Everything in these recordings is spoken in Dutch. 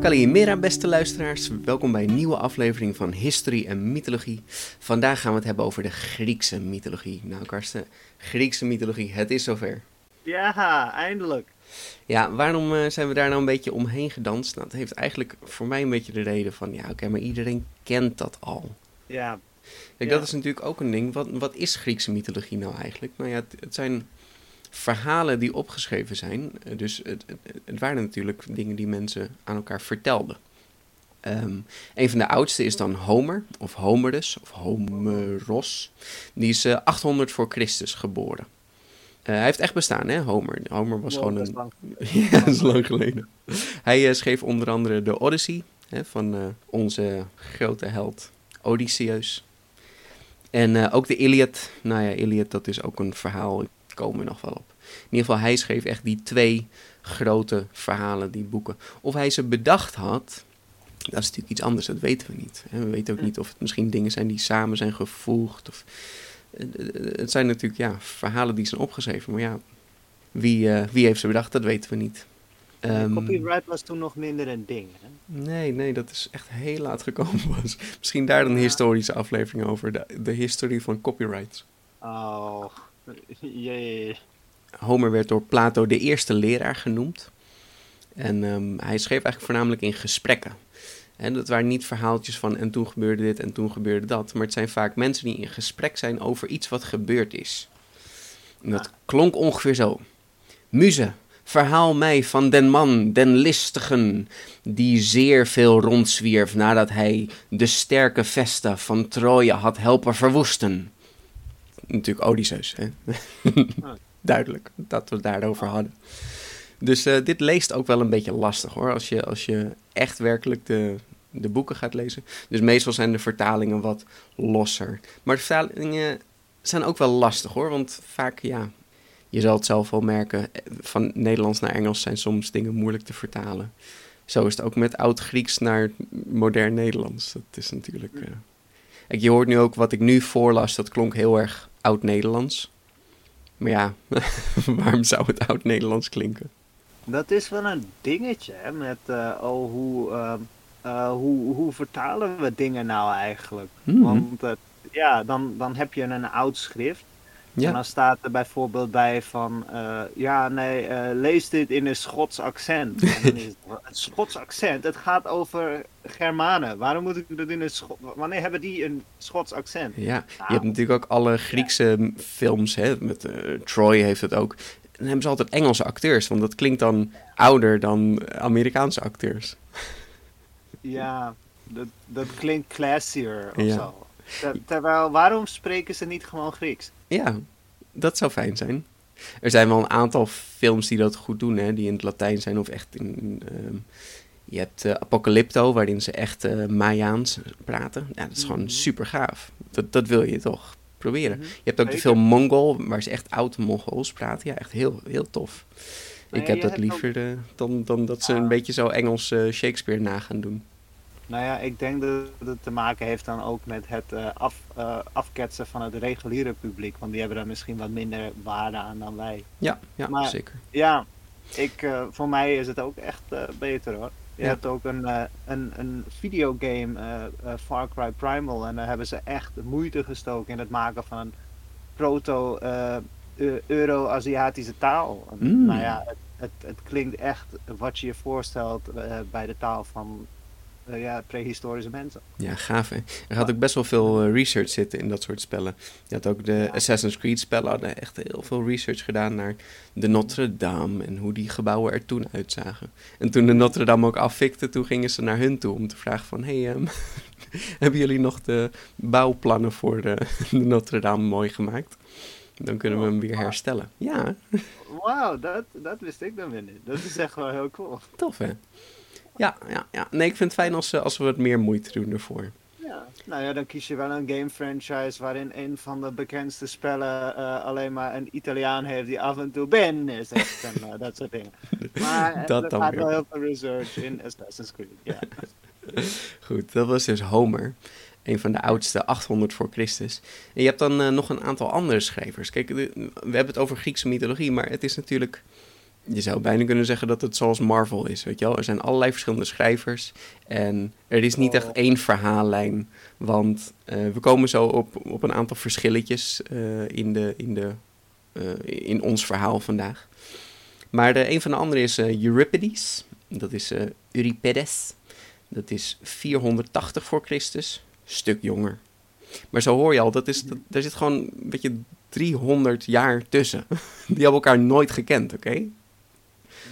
Kalimera, beste luisteraars. Welkom bij een nieuwe aflevering van History en Mythologie. Vandaag gaan we het hebben over de Griekse mythologie. Nou, Karsten, Griekse mythologie, het is zover. Ja, eindelijk. Ja, waarom eh, zijn we daar nou een beetje omheen gedanst? Nou, dat heeft eigenlijk voor mij een beetje de reden van, ja, oké, maar iedereen kent dat al. Ja. Kijk, Ja. dat is natuurlijk ook een ding. Wat, wat is Griekse mythologie nou eigenlijk? Nou ja, het, het zijn verhalen die opgeschreven zijn. Eh, Dus het, het, waren natuurlijk dingen die mensen aan elkaar vertelden. Ehm, een van de oudste is dan Homer, of Homerus, of Homeros. Die is eh, 800 voor Christus geboren. Eh, hij heeft echt bestaan, hè, Homer. Homer was Wow, gewoon dat is een... lang. ja, dat is lang geleden. Hij eh, schreef onder andere de Odyssey hè, van eh, onze grote held Odysseus. En eh, ook de Iliad. Nou ja, Iliad, dat is ook een verhaal. Ik kom er nog wel op. In ieder geval, hij schreef echt die twee grote verhalen, die boeken. Of hij ze bedacht had, dat is natuurlijk iets anders, dat weten we niet. We weten ook niet of het misschien dingen zijn die samen zijn gevoegd. Of, eh, eh, het zijn natuurlijk ja, verhalen die zijn opgeschreven, maar ja, wie, eh, wie heeft ze bedacht, dat weten we niet. Ehm, Copyright was toen nog minder een ding. Hè? Nee, nee, dat is echt heel laat gekomen was. Misschien daar een Ja. historische aflevering over, de, de historie van copyrights. Oh, jee. Homer werd door Plato de eerste leraar genoemd. En ehm, hij schreef eigenlijk voornamelijk in gesprekken. En dat waren niet verhaaltjes van en toen gebeurde dit en toen gebeurde dat. Maar het zijn vaak mensen die in gesprek zijn over iets wat gebeurd is. En dat Ah. klonk ongeveer zo. Muze, verhaal mij van den man, den listigen, die zeer veel rondzwierf nadat hij de sterke Vesta van Troje had helpen verwoesten. Natuurlijk Odysseus, hè? Duidelijk dat we het daarover hadden. Dus eh, dit leest ook wel een beetje lastig hoor, als je, als je echt werkelijk de, de boeken gaat lezen. Dus meestal zijn de vertalingen wat losser. Maar de vertalingen zijn ook wel lastig hoor, want vaak ja, je zal het zelf wel merken, eh, van Nederlands naar Engels zijn soms dingen moeilijk te vertalen. Zo is het ook met oud-Grieks naar modern Nederlands. Dat is natuurlijk... eh, Kijk, je hoort nu ook wat ik nu voorlas, dat klonk heel erg oud-Nederlands. Maar ja, waarom zou het oud-Nederlands klinken? Dat is wel een dingetje, hè, met eh, oh, hoe, ehm, eh, hoe, hoe vertalen we dingen nou eigenlijk? Hmm, Want eh, ja, dan, dan heb je een oud schrift. En dan staat er bijvoorbeeld bij van, eh, ja, nee, eh, lees dit in een Schots accent. En dan is het, een Schots accent, het gaat over Germanen. Waarom moet ik dat in een Schot... Wanneer hebben die een Schots accent? ja. Je hebt natuurlijk ook alle Griekse films, hè, met eh, Troy heeft het ook. Dan hebben ze altijd Engelse acteurs, want dat klinkt dan ouder dan Amerikaanse acteurs. Ja, dat, dat klinkt classier of Ja. zo. Ter- terwijl, waarom spreken ze niet gewoon Grieks? Ja, dat zou fijn zijn. Er zijn wel een aantal films die dat goed doen, hè, die in het Latijn zijn of echt in. ehm, je hebt eh, Apocalypto, waarin ze echt eh Mayaans praten. Ja, dat is gewoon Mhm. super gaaf. Dat, dat wil je toch proberen. Mhm. Je hebt ook de film Mongol, waar ze echt oud Mongols praten. Ja, echt heel, heel tof. Ik heb dat ook- liever eh, dan, dan dat ze een Ah. beetje zo Engels Shakespeare na gaan doen. Nou ja, ik denk dat het te maken heeft dan ook met het eh, af, eh, afketsen van het reguliere publiek. Want die hebben daar misschien wat minder waarde aan dan wij. Ja, ja Maar- zeker. Ja, ik, eh, voor mij is het ook echt beter hoor. Je Ja. hebt ook een, een, een videogame, Far Cry Primal. En daar hebben ze echt moeite gestoken in het maken van een proto-Euro-Aziatische taal. Mm. Nou ja, het, het, het klinkt echt wat je je voorstelt bij de taal van eh, ja, prehistorische mensen. Ja, gaaf hè. Er gaat ook best wel veel eh, research zitten in dat soort spellen. Je had ook de Ja. Assassin's Creed spellen, hadden echt heel veel research gedaan naar de Notre Dame en hoe die gebouwen er toen uitzagen. En toen de Notre Dame ook afvikte, toen gingen ze naar hun toe om te vragen van, hé, hey, ehm, Hebben jullie nog de bouwplannen voor de, de Notre Dame mooi gemaakt? Dan kunnen we hem weer herstellen. Ja, Wauw, dat, dat wist ik dan weer niet. Dat is echt wel heel cool. tof hè? Ja, ja, ja. Nee, ik vind het fijn als, eh, als we wat meer moeite doen ervoor. Ja. Nou ja, dan kies je wel een game franchise waarin een van de bekendste spellen eh, alleen maar een Italiaan heeft die af en toe Ben is. En uh, dat soort dingen. Maar eh, Dat er gaat wel heel veel research in Assassin's Creed. Ja. Goed, dat was dus Homer. Een van de oudste, 800 voor Christus. En je hebt dan eh, nog een aantal andere schrijvers. Kijk, de- we hebben het over Griekse mythologie, maar het is natuurlijk... Je zou bijna kunnen zeggen dat het zoals Marvel is, weet je wel? Er zijn allerlei verschillende schrijvers en er is niet echt Oh. één verhaallijn. Want eh, we komen zo op, op een aantal verschilletjes eh, in, de, in, de, eh, in ons verhaal vandaag. Maar eh, een van de andere is Euripides. Dat is Euripides. Dat is 480 voor Christus. Stuk jonger. Maar zo hoor je al, dat is, dat, daar zit gewoon een beetje 300 jaar tussen. Die hebben elkaar nooit gekend, oké?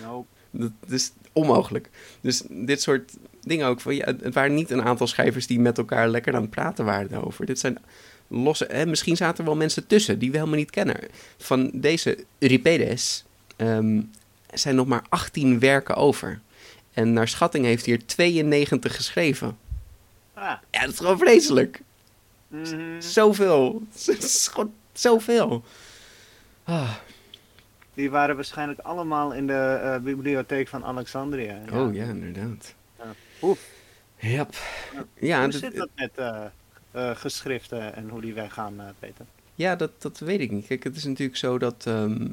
Nope. Dat is onmogelijk. Dus dit soort dingen ook. Van, ja, het waren niet een aantal schrijvers die met elkaar lekker aan het praten waren daarover. Dit zijn losse... Hè, misschien zaten er wel mensen tussen die we helemaal niet kennen. Van deze Euripides ehm, zijn nog maar 18 werken over. En naar schatting heeft hij er 92 geschreven. Ah. Ja, dat is gewoon vreselijk. mhm. Zoveel. Het is gewoon zoveel. Ah, Die waren waarschijnlijk allemaal in de eh, bibliotheek van Alexandria. Oh ja, inderdaad. Oef. Yep. Ja, Hoe dat- zit dat met eh, eh, geschriften en hoe die weggaan, Peter? Ja, dat, dat weet ik niet. Kijk, het is natuurlijk zo dat ehm,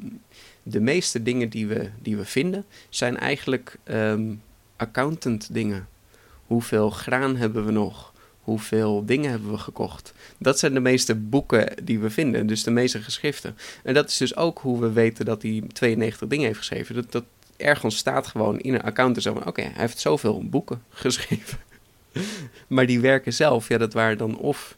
de meeste dingen die we, die we vinden, zijn eigenlijk ehm, accountant dingen. Hoeveel graan hebben we nog? Hoeveel dingen hebben we gekocht? Dat zijn de meeste boeken die we vinden, dus de meeste geschriften. En dat is dus ook hoe we weten dat hij 92 dingen heeft geschreven. Dat, dat ergens staat gewoon in een account oké, hij heeft zoveel boeken geschreven. maar die werken zelf, ja, dat waren dan of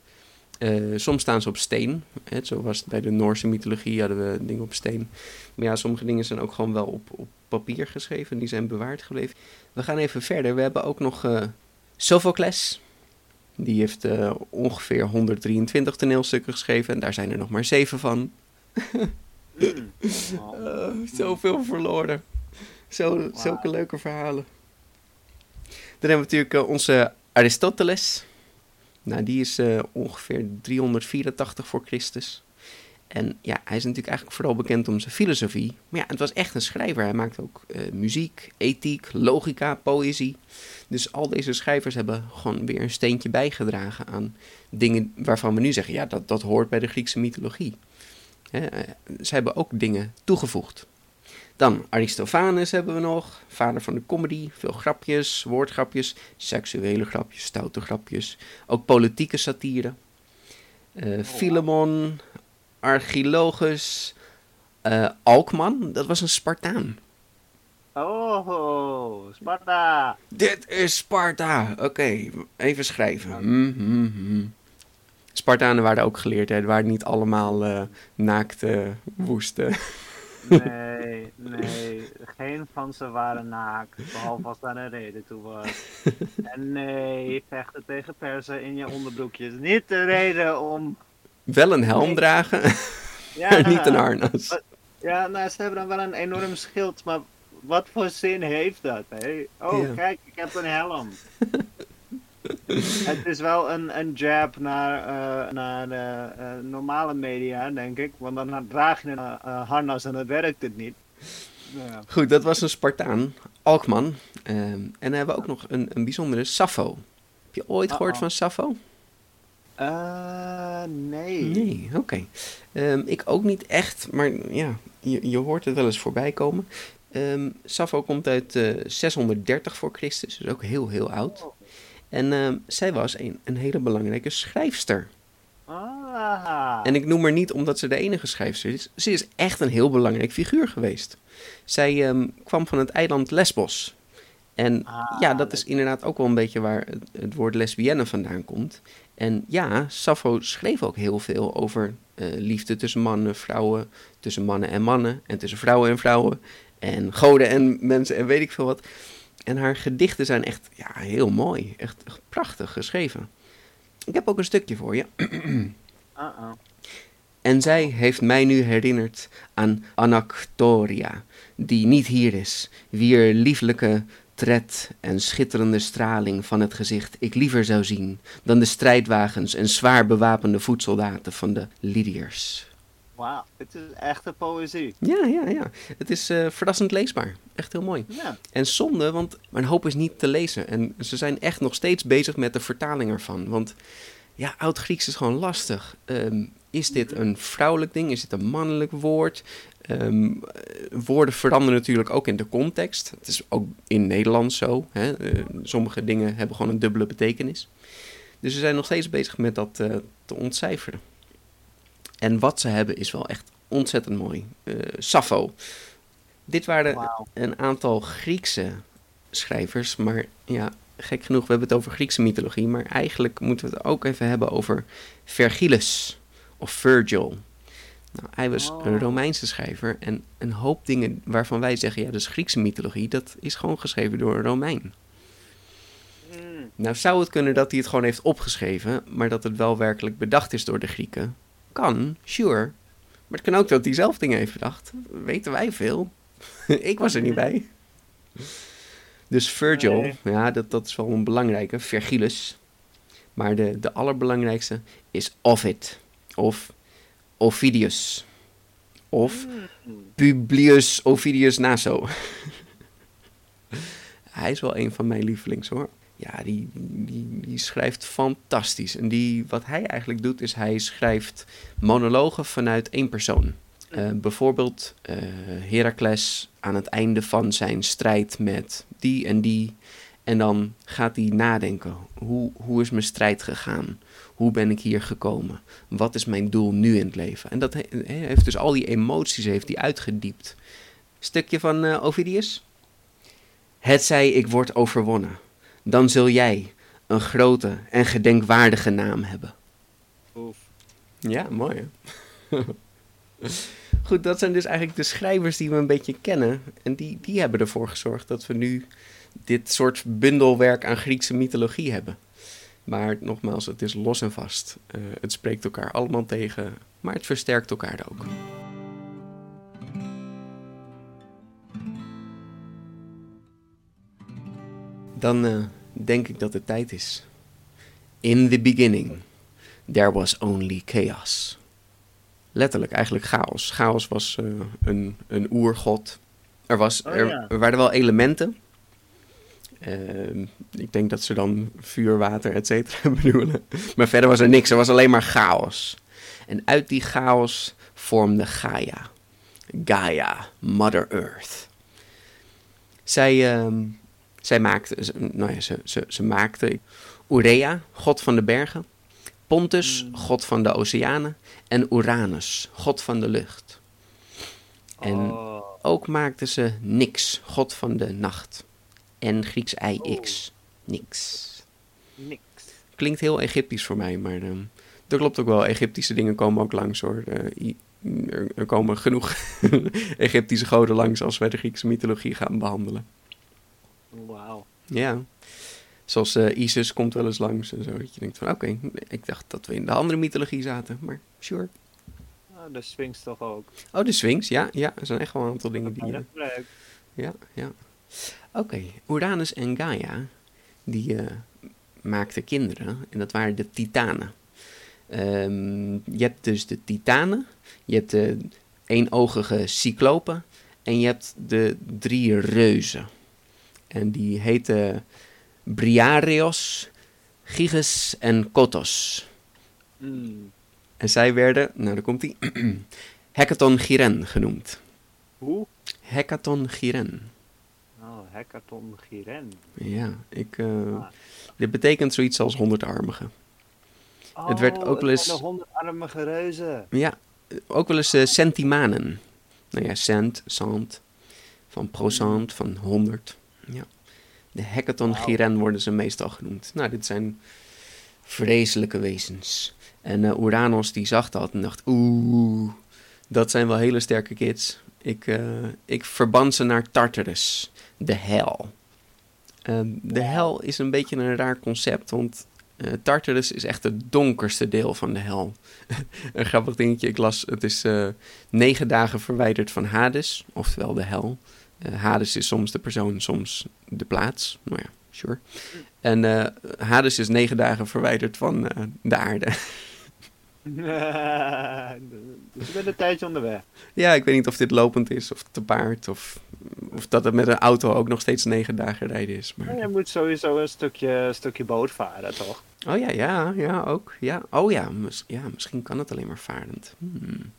eh, soms staan ze op steen. Hè, zo was het bij de Noorse mythologie, hadden we dingen op steen. Maar ja, sommige dingen zijn ook gewoon wel op, op papier geschreven. Die zijn bewaard gebleven. We gaan even verder. We hebben ook nog eh Sophocles. Die heeft eh, ongeveer 123 toneelstukken geschreven. En daar zijn er nog maar zeven van. Oh. Uh, zoveel verloren. Zo, Zulke leuke verhalen. Dan hebben we natuurlijk eh, onze Aristoteles. Nou, die is eh, ongeveer 384 voor Christus. En ja, hij is natuurlijk eigenlijk vooral bekend om zijn filosofie. Maar ja, het was echt een schrijver. Hij maakte ook eh, muziek, ethiek, logica, poëzie. Dus al deze schrijvers hebben gewoon weer een steentje bijgedragen aan dingen waarvan we nu zeggen... ja, dat, dat hoort bij de Griekse mythologie. Hè, eh, ze hebben ook dingen toegevoegd. Dan Aristophanes hebben we nog, vader van de comedy, veel grapjes, woordgrapjes, seksuele grapjes, stoute grapjes, ook politieke satire. Eh Philemon, Archilogus, eh, Alkman, dat was een Spartaan. Oh, Sparta! Dit is Sparta. Oké, even schrijven. Mhm. Spartanen waren ook geleerd, hè. Het waren niet allemaal eh, naakte woesten. Nee, nee, geen van ze waren naakt, behalve als daar een reden toe was. En nee, vechten tegen persen in je onderbroekjes. Niet de reden om... Wel een helm Nee. dragen, Ja, maar niet een harnas. Ja, nou, ze hebben dan wel een enorm schild, maar wat voor zin heeft dat, hè? Oh, Ja. kijk, ik heb een helm. Het is wel een, een jab naar, eh, naar de eh, normale media, denk ik. Want dan draag je een eh, harnas en dan werkt het niet. Ja. Goed, dat was een Spartaan, Alkman. Ehm, en dan hebben we ook nog een, een bijzondere Sappho. Heb je ooit gehoord van Sappho? Eh, nee. Nee, oké. Ehm, ik ook niet echt, maar ja, je, je hoort het wel eens voorbij komen. Ehm Sappho komt uit eh, 630 voor Christus, dus ook heel, heel oud. En ehm, zij was een, een hele belangrijke schrijfster. Ah. En ik noem haar niet omdat ze de enige schrijfster is. Ze is echt een heel belangrijk figuur geweest. Zij kwam van het eiland Lesbos. En Ah, ja, dat is inderdaad ook wel een beetje waar het, het woord lesbienne vandaan komt. En ja, Sappho schreef ook heel veel over eh, liefde tussen mannen, vrouwen, tussen mannen en mannen, en tussen vrouwen en vrouwen, en goden en mensen en weet ik veel wat. En haar gedichten zijn echt ja, heel mooi, echt, echt prachtig geschreven. Ik heb ook een stukje voor je. Uh-oh. En zij heeft mij nu herinnerd aan Anactoria, die niet hier is, wier lieflijke tred en schitterende straling van het gezicht ik liever zou zien dan de strijdwagens en zwaar bewapende voedsoldaten van de Lydiërs. Wauw, het is echte poëzie. Ja, ja, ja. Het is eh, verrassend leesbaar. Echt heel mooi. Ja. En zonde, want mijn hoop is niet te lezen. En ze zijn echt nog steeds bezig met de vertaling ervan. Want ja, Oud-Grieks is gewoon lastig. Ehm, is dit een vrouwelijk ding? Is dit een mannelijk woord? Ehm, eh, woorden veranderen natuurlijk ook in de context. Het is ook in Nederlands zo. Hè? Eh, sommige dingen hebben gewoon een dubbele betekenis. Dus ze zijn nog steeds bezig met dat eh, te ontcijferen. En wat ze hebben is wel echt ontzettend mooi. Eh Sappho. Dit waren een aantal Griekse schrijvers, maar ja, gek genoeg, we hebben het over Griekse mythologie, maar eigenlijk moeten we het ook even hebben over Vergilus of Virgil. Nou, hij was Oh. een Romeinse schrijver en een hoop dingen waarvan wij zeggen, ja, dat is Griekse mythologie, dat is gewoon geschreven door een Romein. Mm. Nou zou het kunnen dat hij het gewoon heeft opgeschreven, maar dat het wel werkelijk bedacht is door de Grieken. Kan, sure. Maar het kan ook dat hij zelf dingen heeft bedacht. Weten wij veel. Ik was er niet bij. Dus Virgil, Nee. ja, dat, dat is wel een belangrijke. Vergilus. Maar de, de allerbelangrijkste is Ovid. Of Ovidius. Of Mm. Publius Ovidius Naso. Hij is wel een van mijn lievelings hoor. Ja, die, die, die schrijft fantastisch. En die, wat hij eigenlijk doet, is hij schrijft monologen vanuit één persoon. Eh, bijvoorbeeld eh Heracles aan het einde van zijn strijd met die en die. En dan gaat hij nadenken. Hoe, hoe is mijn strijd gegaan? Hoe ben ik hier gekomen? Wat is mijn doel nu in het leven? En dat he- he- heeft dus al die emoties heeft hij uitgediept. Stukje van eh, Ovidius. Het zij ik word overwonnen. Dan zul jij een grote en gedenkwaardige naam hebben. Ja, mooi hè? Goed, dat zijn dus eigenlijk de schrijvers die we een beetje kennen. En die, die hebben ervoor gezorgd dat we nu dit soort bundelwerk aan Griekse mythologie hebben. Maar nogmaals, het is los en vast. Eh, het spreekt elkaar allemaal tegen, maar het versterkt elkaar ook. Dan eh, denk ik dat het tijd is. In the beginning, there was only chaos. Letterlijk, eigenlijk chaos. Chaos was eh, een, een oergod. Er, was, Oh, er, er waren wel elementen. Ehm, ik denk dat ze dan vuur, water, et cetera bedoelen. Maar verder was er niks. Er was alleen maar chaos. En uit die chaos vormde Gaia. Gaia, Mother Earth. Zij, ehm, zij maakte, ze- nou ja, ze, ze, ze maakte Urea, god van de bergen. Pontus, Mm. god van de oceanen. En Uranus, god van de lucht. En Oh. ook maakte ze Nix, god van de nacht. En Grieks IX, Nix. Niks. Klinkt heel Egyptisch voor mij, maar ehm er klopt ook wel. Egyptische dingen komen ook langs hoor. Eh, er, komen genoeg Egyptische goden langs als wij de Griekse mythologie gaan behandelen. Wauw. Ja. Zoals eh, Isis komt wel eens langs en zo. Dat je denkt van oké, ik dacht dat we in de andere mythologie zaten, maar sure. Oh, de Sphinx toch ook. Oh, de Sphinx, ja, ja. Er zijn echt wel een aantal dingen die... Ja, eh, dat is leuk. Ja, Oké, Uranus en Gaia, die eh, maakten kinderen en dat waren de titanen. Ehm, je hebt dus de titanen, je hebt de eenogige cyclopen en je hebt de drie reuzen. En die heten Briareos, Gyges en Kotos. Mm. En zij werden, nou daar komt die, Hecaton Giren genoemd. Hoe? Hecaton Giren. Oh, Hackathon Giren. Ja, ik, eh, Ah. dit betekent zoiets als hondерdarmige. Het werd ook wel eens- De honderdarmige reuzen. Ja, ook wel eens eh, centimanen. Nou ja, cent, cent, van procent, van honderd. Ja. De Wauw. giren worden ze meestal genoemd. Nou, dit zijn vreselijke wezens. En eh, Uranus die zag dat en dacht, oeh, dat zijn wel hele sterke kids. Ik, ik verban ze naar Tartarus, de hel. Ehm, de hel is een beetje een raar concept, want Uh, Tartarus is echt het donkerste deel van de hel. een grappig dingetje, ik las, het is uh, negen dagen verwijderd van Hades, oftewel de hel. Uh, Hades is soms de persoon, soms de plaats. Nou ja, sure. En Hades is negen dagen verwijderd van de aarde. dus je bent een tijdje onderweg. Ja, ik weet niet of dit lopend is of te paard of, of dat het met een auto ook nog steeds negen dagen rijden is. Maar... je moet sowieso een stukje, stukje boot varen, toch? Oh ja, ja, ja, ook. Ja. Oh ja, ja, misschien kan het alleen maar varend. Hmm.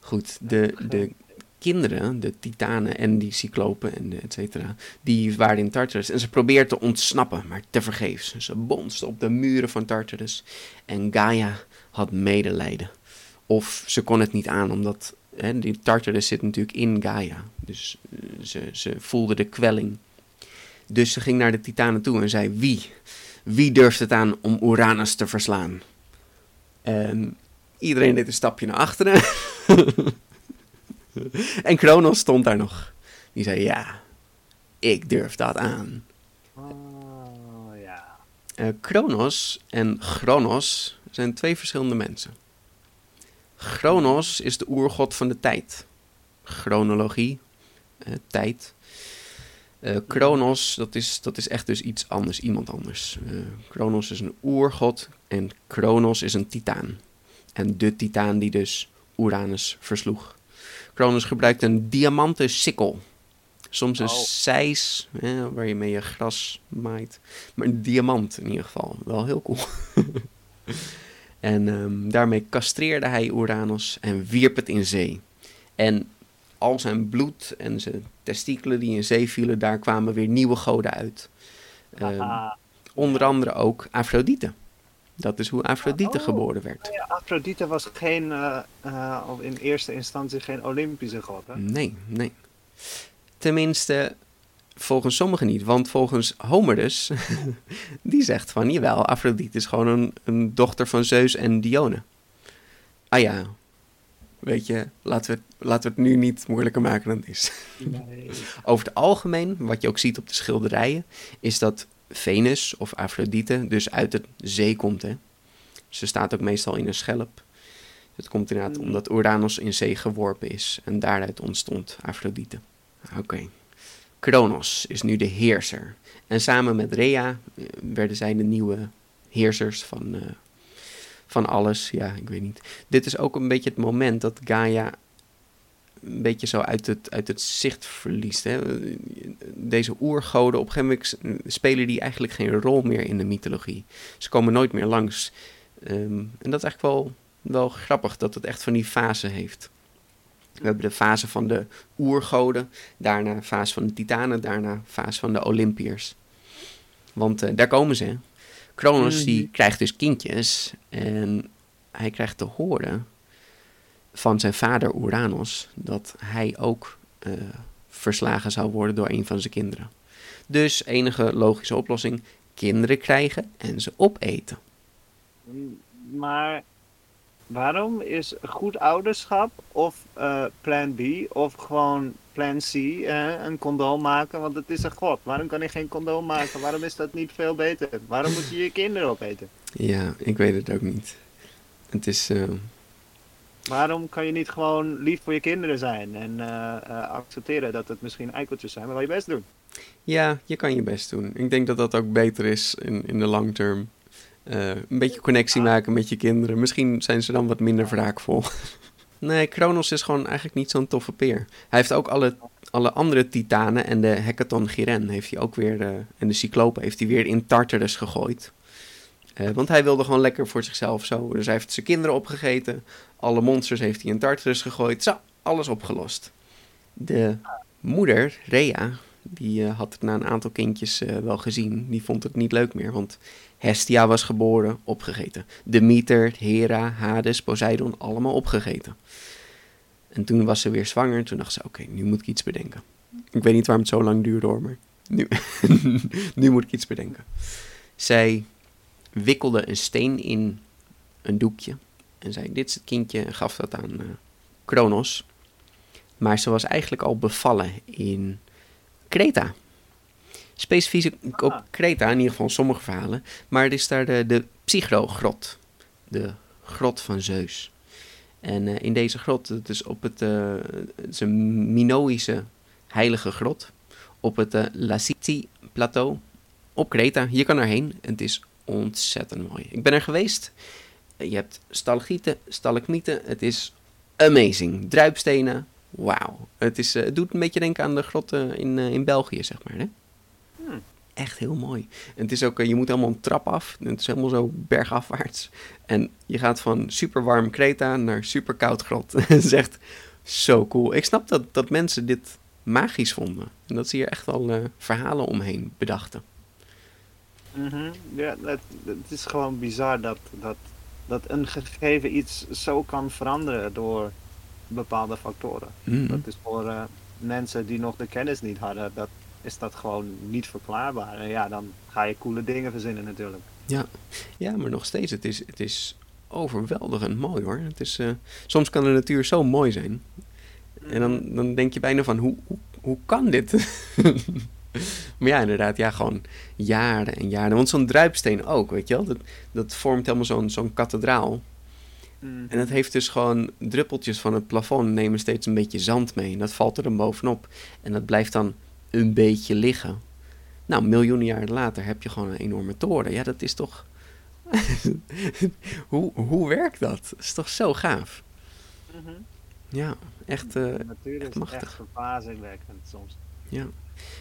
Goed, de, de kinderen, de titanen en die cyclopen en et cetera, die waren in Tartarus. En ze probeerden te ontsnappen, maar tevergeefs. Ze bonsten op de muren van Tartarus. En Gaia had medelijden. Of ze kon het niet aan, omdat hè, die Tartarus zit natuurlijk in Gaia. Dus eh, ze, ze voelde de kwelling. Dus ze ging naar de titanen toe en zei, wie? Wie durft het aan om Uranus te verslaan? En iedereen deed een stapje naar achteren. en Kronos stond daar nog. Die zei, ja, ik durf dat aan. Oh, ja. Uh, Kronos en Chronos zijn twee verschillende mensen. Chronos is de oergod van de tijd. Chronologie, eh, tijd. Uh, Kronos, dat is, dat is echt dus iets anders, iemand anders. Uh, Kronos is een oergod en Kronos is een titaan. En de titaan die dus Uranus versloeg. Kronos gebruikt een diamanten sikkel. Soms een oh. seis, waar je mee je gras maait. Maar een diamant in ieder geval. Wel heel cool. En um, daarmee castreerde hij Uranus en wierp het in zee. En al zijn bloed en zijn testikelen die in zee vielen, daar kwamen weer nieuwe goden uit. Um, onder andere ook Afrodite. Dat is hoe Afrodite oh, geboren werd. Ja, Afrodite was geen, uh, uh, in eerste instantie geen Olympische god. Hè? Nee, nee. Tenminste, volgens sommigen niet. Want volgens Homerus, die zegt van, jawel, Afrodite is gewoon een, een dochter van Zeus en Dione. Ah ja, weet je, laten we, het, laten we het nu niet moeilijker maken dan het is. Nee. Over het algemeen, wat je ook ziet op de schilderijen, is dat Venus of Afrodite dus uit de zee komt. Hè? Ze staat ook meestal in een schelp. Het komt inderdaad hmm. omdat Uranus in zee geworpen is en daaruit ontstond Afrodite. Oké. Kronos is nu de heerser. En samen met Rhea eh, werden zij de nieuwe heersers van, uh, van alles. Ja, ik weet niet. Dit is ook een beetje het moment dat Gaia een beetje zo uit het, uit het zicht verliest. Hè? Deze oergoden, op een gegeven moment spelen die eigenlijk geen rol meer in de mythologie. Ze komen nooit meer langs. Um, en dat is eigenlijk wel, wel grappig dat het echt van die fase heeft. We hebben de fase van de oergoden, daarna fase van de titanen, daarna fase van de Olympiërs. Want uh, daar komen ze. Kronos die krijgt dus kindjes en hij krijgt te horen van zijn vader Uranus dat hij ook uh, verslagen zou worden door een van zijn kinderen. Dus enige logische oplossing: kinderen krijgen en ze opeten. Maar waarom is goed ouderschap of uh, plan B of gewoon plan C een condoom maken? Want het is een god. Waarom kan hij geen condoom maken? Waarom is dat niet veel beter? Waarom moet je je kinderen opeten? Ja, ik weet het ook niet. Het is. Uh... Waarom kan je niet gewoon lief voor je kinderen zijn en uh, accepteren dat het misschien eikeltjes zijn, maar wel je best doen? Ja, je kan je best doen. Ik denk dat dat ook beter is in, in de long term. Uh, een beetje connectie maken met je kinderen. Misschien zijn ze dan wat minder wraakvol. nee, Kronos is gewoon eigenlijk niet zo'n toffe peer. Hij heeft ook alle, alle andere titanen en de Hecaton Giren heeft hij ook weer, uh, en de Cyclopen heeft hij weer in Tartarus gegooid. Uh, want hij wilde gewoon lekker voor zichzelf zo. Dus hij heeft zijn kinderen opgegeten. Alle monsters heeft hij in Tartarus gegooid. Zo, alles opgelost. De moeder, Rhea, die had het na een aantal kindjes wel gezien. Die vond het niet leuk meer, want Hestia was geboren, opgegeten. Demeter, Hera, Hades, Poseidon, allemaal opgegeten. En toen was ze weer zwanger toen dacht ze, oké, nu moet ik iets bedenken. Ik weet niet waarom het zo lang duurde hoor, maar nu, nu moet ik iets bedenken. Zij wikkelde een steen in een doekje en zei, dit is het kindje en gaf dat aan uh, Kronos. Maar ze was eigenlijk al bevallen in Kreta. Specifiek op Ah. Kreta, in ieder geval sommige verhalen. Maar het is daar de, de Psychro-grot. De grot van Zeus. En eh, in deze grot, het is op het, eh, het is een Minoïsche heilige grot. Op het eh Lasiti-plateau. Op Kreta. Je kan erheen. En het is ontzettend mooi. Ik ben er geweest. Je hebt stalagmieten, stalagmieten. Het is amazing. Druipstenen. Wauw. Het, is, het doet een beetje denken aan de grotten in, in België, zeg maar. Hè? Echt heel mooi. En het is ook, eh, je moet helemaal een trap af. Het is helemaal zo bergafwaarts. En je gaat van super warm Kreta naar super koud grot. Het is echt zo cool. Ik snap dat, dat mensen dit magisch vonden. En dat ze hier echt wel eh, verhalen omheen bedachten. Mhm. Ja, het, het is gewoon bizar dat, dat, dat een gegeven iets zo kan veranderen door bepaalde factoren. Mm. Dat is voor eh, mensen die nog de kennis niet hadden, dat is dat gewoon niet verklaarbaar. En ja, dan ga je coole dingen verzinnen natuurlijk. Ja, maar nog steeds, het is, het is overweldigend mooi hoor. Het is, eh, soms kan de natuur zo mooi zijn. En dan, dan denk je bijna van, hoe, hoe, hoe kan dit? maar ja, inderdaad, ja, gewoon jaren en jaren. Want zo'n druipsteen ook, weet je wel. Dat, dat vormt helemaal zo'n zo'n kathedraal. Mhm. En het heeft dus gewoon druppeltjes van het plafond nemen steeds een beetje zand mee. En dat valt er dan bovenop. En dat blijft dan een beetje liggen. Nou, miljoenen jaren later heb je gewoon een enorme toren. Ja, dat is toch... hoe, hoe werkt dat? Dat is toch zo gaaf? Mhm. Ja, echt... natuur echt is machtig. echt verbazingwekkend soms. ja.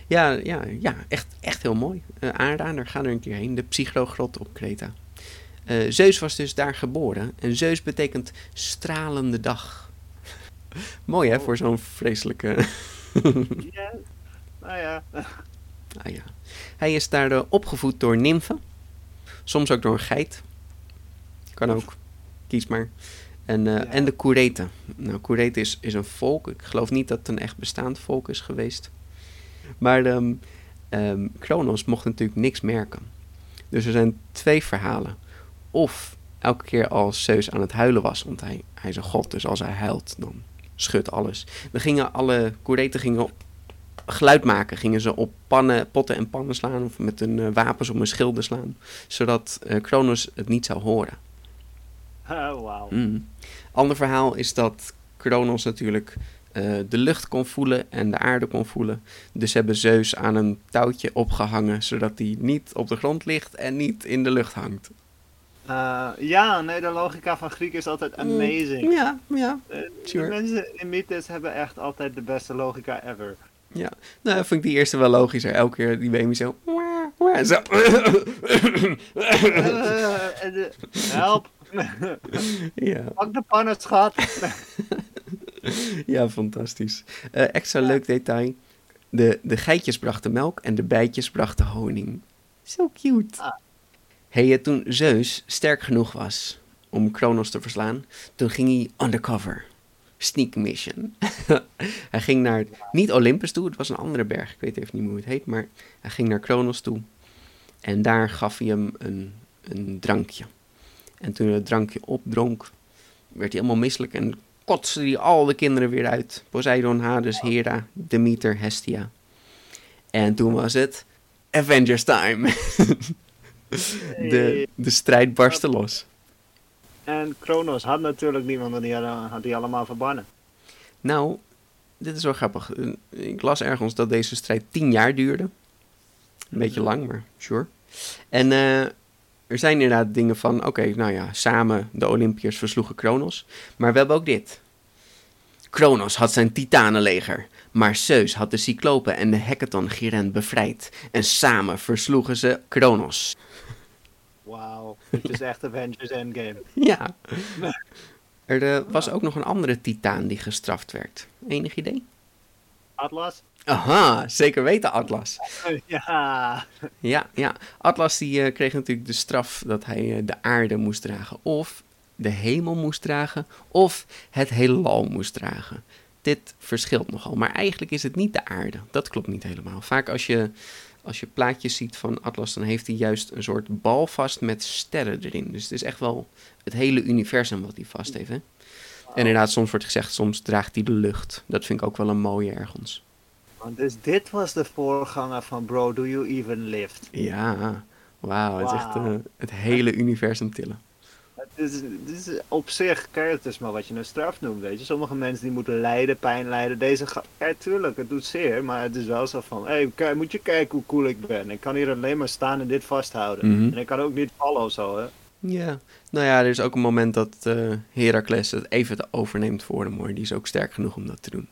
Ja, ja, ja echt, echt heel mooi. Eh aanrader, ga er een keer heen. De Psychrogrot op Kreta. Eh, Zeus was dus daar geboren. En Zeus betekent stralende dag. mooi hè, Oh. voor zo'n vreselijke... Ja, nou ja. Ah, ja. Hij is daar eh, opgevoed door nymfen. Soms ook door een geit. Kan ook. Kies maar. En, eh, Ja. en de Koereten. Nou, Koereten is, is een volk. Ik geloof niet dat het een echt bestaand volk is geweest. Maar ehm, Kronos mocht natuurlijk niks merken. Dus er zijn twee verhalen. Of elke keer als Zeus aan het huilen was, want hij, hij is een god, dus als hij huilt, dan schudt alles. Dan gingen alle Koereten gingen op geluid maken. Gingen ze op pannen, potten en pannen slaan of met hun eh, wapens op hun schilden slaan. Zodat eh Kronos het niet zou horen. Oh, wauw. Mm. Ander verhaal is dat Kronos natuurlijk eh, de lucht kon voelen en de aarde kon voelen. Dus hebben Zeus aan een touwtje opgehangen, zodat hij niet op de grond ligt en niet in de lucht hangt. Ja, nee, de logica van Griek is altijd amazing. Ja, ja. Sure. De mensen in mythes hebben echt altijd de beste logica ever. Ja, nou vind ik die eerste wel logischer. Elke keer die baby zo... zo. Eh, en de- help, ja. pak de pannen, schat. Ja, fantastisch. Eh, extra leuk detail. De, de geitjes brachten melk en de bijtjes brachten honing. Zo cute. Ah. Hey, eh, toen Zeus sterk genoeg was om Kronos te verslaan, toen ging hij undercover. Sneak mission. hij ging naar, niet Olympus toe, het was een andere berg. Ik weet even niet hoe het heet, maar hij ging naar Kronos toe. En daar gaf hij hem een, een drankje. En toen hij het drankje opdronk, werd hij helemaal misselijk en kotste hij al de kinderen weer uit. Poseidon, Hades, Hera, Demeter, Hestia. En toen was het Avengers time. de, de strijd barstte los. En Kronos had natuurlijk niemand, want die had, had die allemaal verbannen. Nou, dit is wel grappig. Eh, Ik las ergens dat deze strijd tien jaar duurde. Een beetje lang, maar sure. En eh, er zijn inderdaad dingen van, oké, nou ja, samen de Olympiërs versloegen Kronos. Maar we hebben ook dit. Kronos had zijn titanenleger, maar Zeus had de Cyclopen en de Hecaton-Gyrent bevrijd. En samen versloegen ze Kronos. Wauw, het is echt Avengers Endgame. Ja. Er eh, was ook nog een andere titaan die gestraft werd. Enig idee? Atlas? Aha, zeker weten Atlas. ja. Ja, ja. Atlas die, eh, kreeg natuurlijk de straf dat hij eh, de aarde moest dragen. Of de hemel moest dragen. Of het heelal moest dragen. Dit verschilt nogal. Maar eigenlijk is het niet de aarde. Dat klopt niet helemaal. Vaak als je, als je plaatjes ziet van Atlas, dan heeft hij juist een soort bal vast met sterren erin. Dus het is echt wel het hele universum wat hij vast heeft. Hè? En inderdaad, soms wordt gezegd, soms draagt hij de lucht. Dat vind ik ook wel een mooie ergens. Dus dit was de voorganger van Bro, Do You Even Lift? Ja, wauw. Het is echt eh, het hele universum tillen. Het is, het is op zich, kijk, het is maar wat je een straf noemt, weet je. Sommige mensen die moeten lijden, pijn lijden. Deze ga... Ja, tuurlijk, het doet zeer, maar het is wel zo van... Hé, hey, moet je kijken hoe cool ik ben. Ik kan hier alleen maar staan en dit vasthouden. Mhm. En ik kan ook niet vallen of zo, hè. Ja, nou ja, er is ook een moment dat eh Heracles het even overneemt voor hem hoor. Die is ook sterk genoeg om dat te doen.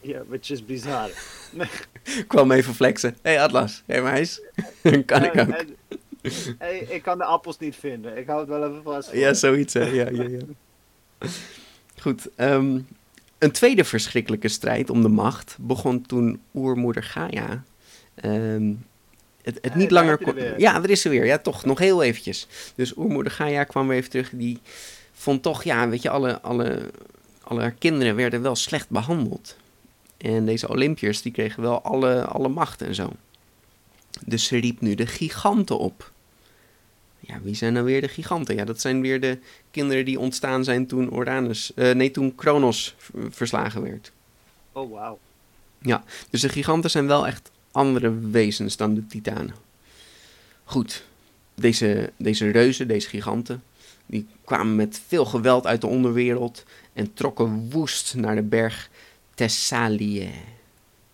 Ja, which is bizar. Ik kwam even flexen. Hé hey Atlas, hé hey meis. kan ik ook. en- hey, ik kan de appels niet vinden. Ik hou het wel even vast. voor Ja, zoiets hè. Ja, ja, ja. Goed, ehm, een tweede verschrikkelijke strijd om de macht begon toen oermoeder Gaia ehm, het, het niet langer er kon... Ja, er is ze weer. Ja, toch, nog heel eventjes. Dus oermoeder Gaia kwam weer even terug. Die vond toch, ja, weet je, alle, alle, alle haar kinderen werden wel slecht behandeld. En deze Olympiërs, die kregen wel alle, alle macht en zo. Dus ze riep nu de giganten op. Ja, wie zijn nou weer de giganten? Ja, dat zijn weer de kinderen die ontstaan zijn toen Uranus, eh, nee, toen Kronos verslagen werd. Oh, wauw. Dus de giganten zijn wel echt andere wezens dan de titanen. Goed, deze, deze reuzen, deze giganten, die kwamen met veel geweld uit de onderwereld en trokken woest naar de berg Thessalië.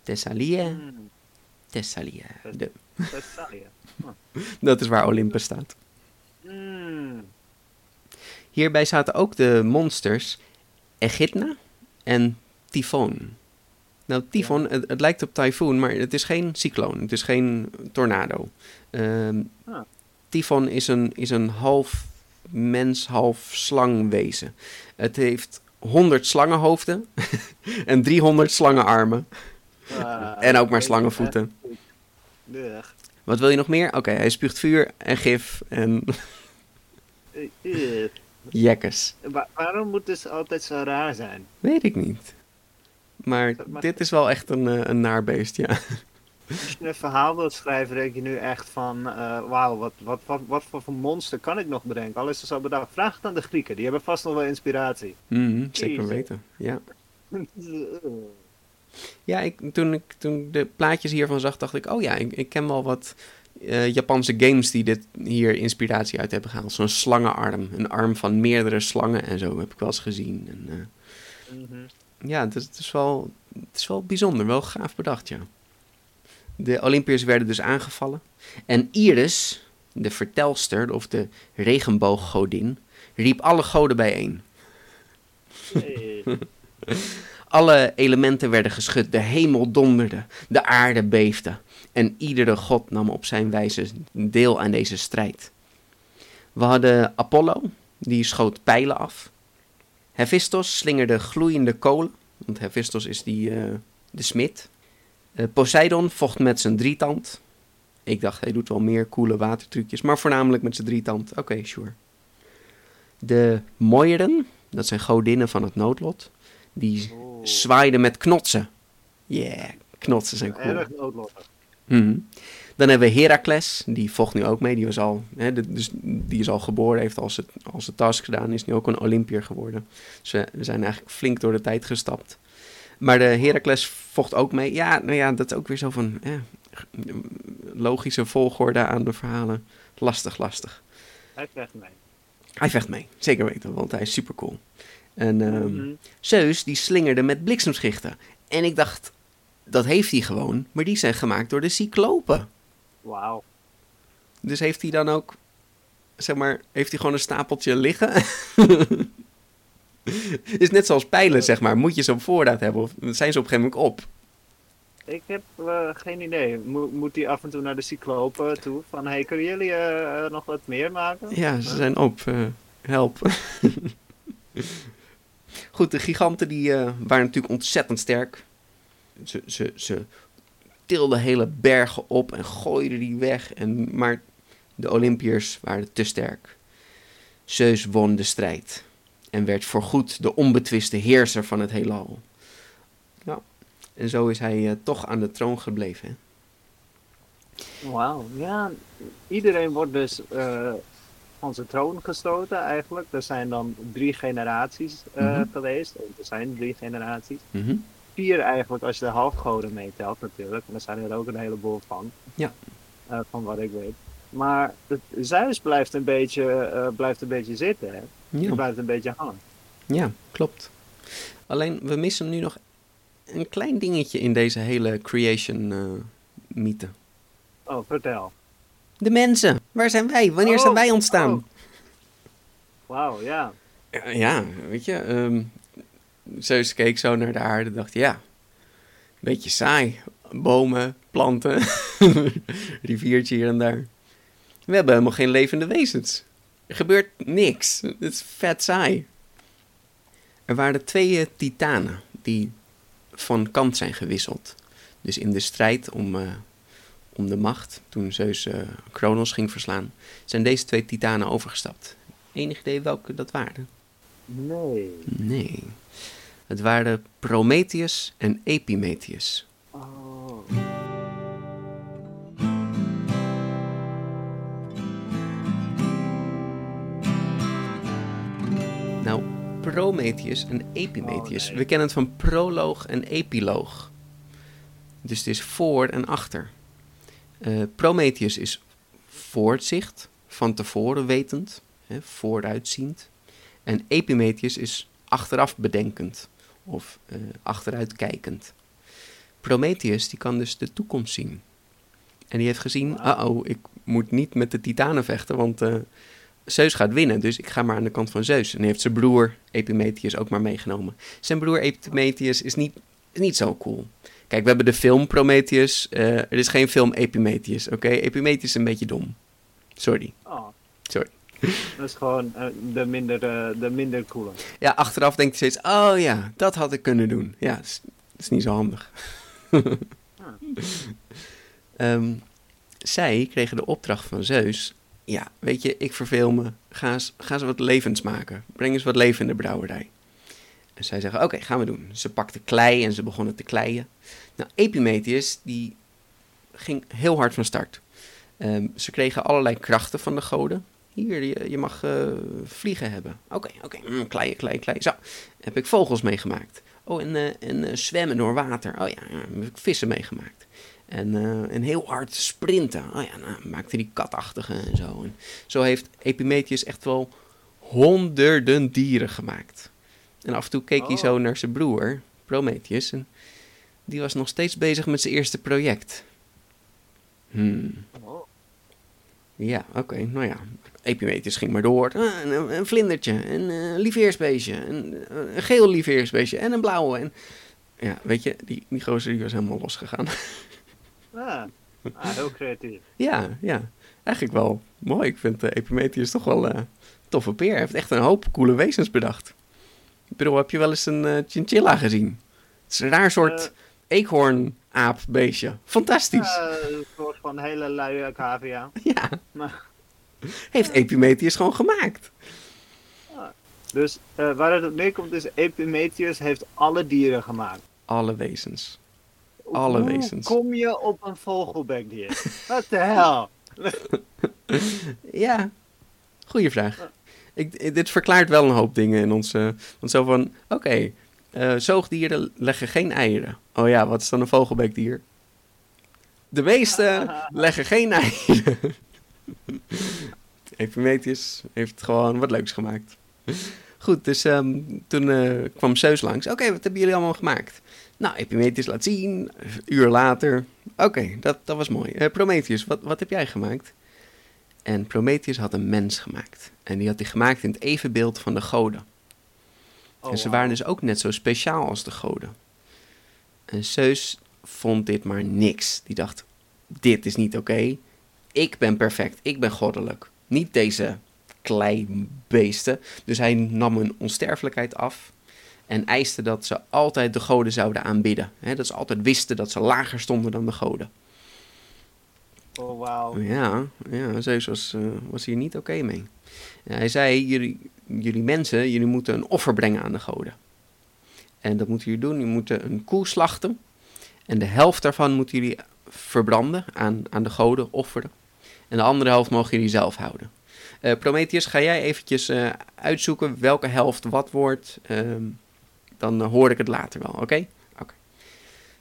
Thessalië? Hmm, Thessalië. De- Dat is waar Olympus staat. Hmm. Hierbij zaten ook de monsters Echidna en Tyfoon. Nou, Tyfoon, Ja. het, het lijkt op tyfoon, maar het is geen cycloon. Het is geen tornado. Ehm Ah. Tyfoon is een, is een half mens, half slangwezen. Het heeft 100 slangenhoofden en 300 slangenarmen. Ah, En ook maar slangenvoeten. Wat wil je nog meer? Oké, hij spuugt vuur en gif en Eh, ugh. jekkes. Wa- waarom moet het altijd zo raar zijn? Weet ik niet. Maar Maar- dit is wel echt een, eh, een naar beest, ja. Als je een verhaal wilt schrijven, denk je nu echt van... eh, Wauw, wat, wat, wat, wat voor, monster kan ik nog bedenken? Al is het zo bedacht. Vraag het aan de Grieken, die hebben vast nog wel inspiratie. Mhm, zeker weten, ja. Ja, ik, toen ik toen de plaatjes hiervan zag, dacht ik... Oh ja, ik, ik ken wel wat eh, Japanse games die dit hier inspiratie uit hebben gehaald. Zo'n slangenarm. Een arm van meerdere slangen en zo heb ik wel eens gezien. En, eh, Mhm. ja, het is, het, is wel, het is wel bijzonder. Wel gaaf bedacht, ja. De Olympiërs werden dus aangevallen. En Iris, de vertelster of de regenbooggodin, riep alle goden bijeen. Hey. Alle elementen werden geschud, de hemel donderde, de aarde beefde. En iedere god nam op zijn wijze deel aan deze strijd. We hadden Apollo, die schoot pijlen af. Hephaestos slingerde gloeiende kolen, want Hephaestos is die, eh, de smid. Eh, Poseidon vocht met zijn drietand. Ik dacht, hij doet wel meer coole watertrucjes, maar voornamelijk met zijn drietand. Oké, sure. De Moiren, dat zijn godinnen van het noodlot, die Oeh. zwaaiden met knotsen. Yeah, knotsen zijn cool. Erg noodlottig. Mhm. Dan hebben we Heracles, die vocht nu ook mee. Die, was al, hè, dus die is al geboren, heeft al zijn, al zijn task gedaan, is nu ook een Olympier geworden. Dus we, we zijn eigenlijk flink door de tijd gestapt. Maar de Heracles vocht ook mee. Ja, nou ja, dat is ook weer zo van logische volgorde aan de verhalen. Lastig, lastig. Hij vecht mee. Hij vecht mee, zeker weten, want hij is super cool. En ehm, Mhm. Zeus die slingerde met bliksemschichten. En ik dacht, dat heeft hij gewoon, maar die zijn gemaakt door de cyclopen. Wauw. Dus heeft hij dan ook, zeg maar, heeft hij gewoon een stapeltje liggen? is net zoals pijlen, zeg maar. Moet je ze op voorraad hebben of zijn ze op een gegeven moment op? Ik heb eh, geen idee. Mo- moet hij af en toe naar de cyclopen toe? Van, hey, kunnen jullie eh, nog wat meer maken? Ja, ze zijn op. eh, help. Goed, de giganten die eh, waren natuurlijk ontzettend sterk. Ze, ze, ze tilden hele bergen op en gooiden die weg. En, maar de Olympiërs waren te sterk. Zeus won de strijd. En werd voorgoed de onbetwiste heerser van het heelal. Nou, en zo is hij eh, toch aan de troon gebleven. Wauw. Ja, iedereen wordt dus eh, van zijn troon gestoten eigenlijk. Er zijn dan drie generaties eh, Mhm. geweest. Er zijn drie generaties. Mhm. vier eigenlijk als je de halfgoden meetelt natuurlijk. En er zijn er ook een heleboel van. Ja. Eh, van wat ik weet. Maar het, Zeus blijft een beetje, eh, blijft een beetje zitten. Hè? Ja, blijft een beetje hangen. ja, klopt. Alleen, we missen nu nog een klein dingetje in deze hele creation mythe. Oh, vertel. De mensen. Waar zijn wij? Wanneer Oh, zijn wij ontstaan? oh. Wauw, ja. Ja, Ja, weet je. ehm Zeus keek zo naar de aarde en dacht, ja, beetje saai. Bomen, planten, riviertje hier en daar. We hebben helemaal geen levende wezens. Er gebeurt niks. Het is vet saai. Er waren twee eh, titanen die van kant zijn gewisseld. Dus in de strijd om, eh, om de macht, toen Zeus eh Kronos ging verslaan, zijn deze twee titanen overgestapt. Enig idee welke dat waren? Nee. Nee. Het waren Prometheus en Epimetheus. Oh. Nou, Prometheus en Epimetheus. Oh, nee. We kennen het van proloog en epiloog. Dus het is voor en achter. Eh, Prometheus is voortzicht, van tevoren wetend, hè, vooruitziend. En Epimetheus is achteraf bedenkend of eh, achteruit kijkend. Prometheus die kan dus de toekomst zien. En die heeft gezien, Wauw. uh-oh, ik moet niet met de titanen vechten, want eh, Zeus gaat winnen, dus ik ga maar aan de kant van Zeus. En hij heeft zijn broer Epimetheus ook maar meegenomen. Zijn broer Epimetheus is niet, is niet zo cool. Kijk, we hebben de film Prometheus. eh, er is geen film Epimetheus, oké? Epimetheus is een beetje dom. Sorry. oh. Sorry. Dat is gewoon eh, de, minder, eh, de minder coole. Ja, achteraf denkt hij steeds, oh ja, dat had ik kunnen doen. Ja, dat is, niet zo handig. Ehm, zij kregen de opdracht van Zeus. Ja, weet je, ik verveel me. Ga eens, ga eens wat levens maken. Breng eens wat leven in de brouwerij. En zij zeggen, oké, gaan we doen. Ze pakte klei en ze begonnen te kleien. Nou, Epimetheus, die ging heel hard van start. Ehm, ze kregen allerlei krachten van de goden. Hier, je, mag eh, vliegen hebben. Oké, oké, mm, kleien, kleien, kleien. Zo, heb ik vogels meegemaakt. Oh, en, eh, en eh, zwemmen door water. Oh ja, heb ik vissen meegemaakt. En, en heel hard sprinten. Oh ja, nou, maakte die katachtige en zo. En zo heeft Epimetheus echt wel honderden dieren gemaakt. En af en toe keek hij Oh. zo naar zijn broer, Prometheus. En die was nog steeds bezig met zijn eerste project. Hmm. Oh. Ja, oké, nou ja. Epimetheus ging maar door. Ah, een, een vlindertje, een eh, lieveheersbeestje, een, eh, een geel lieveheersbeestje en een blauwe. En, ja, weet je, die, die gozer die was helemaal losgegaan. Ah. Ah, heel creatief. ja, ja, eigenlijk wel mooi. Ik vind uh, Epimetheus toch wel eh toffe peer. Hij heeft echt een hoop coole wezens bedacht. Ik bedoel, heb je wel eens een eh, chinchilla gezien? Het is een raar soort eekhoornaapbeestje. Fantastisch. Eh, een soort van hele luie cavia. ja, Maar, heeft Epimetheus gewoon gemaakt. dus eh, waar het op neerkomt is, Epimetheus heeft alle dieren gemaakt. Alle wezens. Alle Hoe wezens. kom je op een vogelbekdier? Wat de hel? Ja, goede vraag. Ik, dit verklaart wel een hoop dingen in onze... Want zo van, oké, eh, zoogdieren leggen geen eieren. Oh ja, wat is dan een vogelbekdier? De meeste leggen geen eieren. Epimetheus heeft gewoon wat leuks gemaakt. Goed, dus ehm, toen eh, kwam Zeus langs. Oké, wat hebben jullie allemaal gemaakt? Nou, Epimetheus laat zien. Een uur later. Oké, dat, dat was mooi. Eh, Prometheus, wat, wat heb jij gemaakt? En Prometheus had een mens gemaakt. En die had hij gemaakt in het evenbeeld van de goden. Oh, en ze waren dus ook net zo speciaal als de goden. En Zeus vond dit maar niks. Die dacht, dit is niet oké. Ik ben perfect, ik ben goddelijk. Niet deze kleibeesten. Dus hij nam hun onsterfelijkheid af. En eiste dat ze altijd de goden zouden aanbidden. Dat ze altijd wisten dat ze lager stonden dan de goden. Oh. Ja, ja Zeus was, eh, was hier niet oké mee. Hij zei, jullie, jullie mensen, jullie moeten een offer brengen aan de goden. En dat moeten jullie doen. Jullie moeten een koe slachten. En de helft daarvan moeten jullie verbranden, aan, aan de goden offeren. En de andere helft mogen jullie zelf houden. Eh, Prometheus, ga jij eventjes eh, uitzoeken welke helft wat wordt. Ehm, dan hoor ik het later wel, oké? Oké.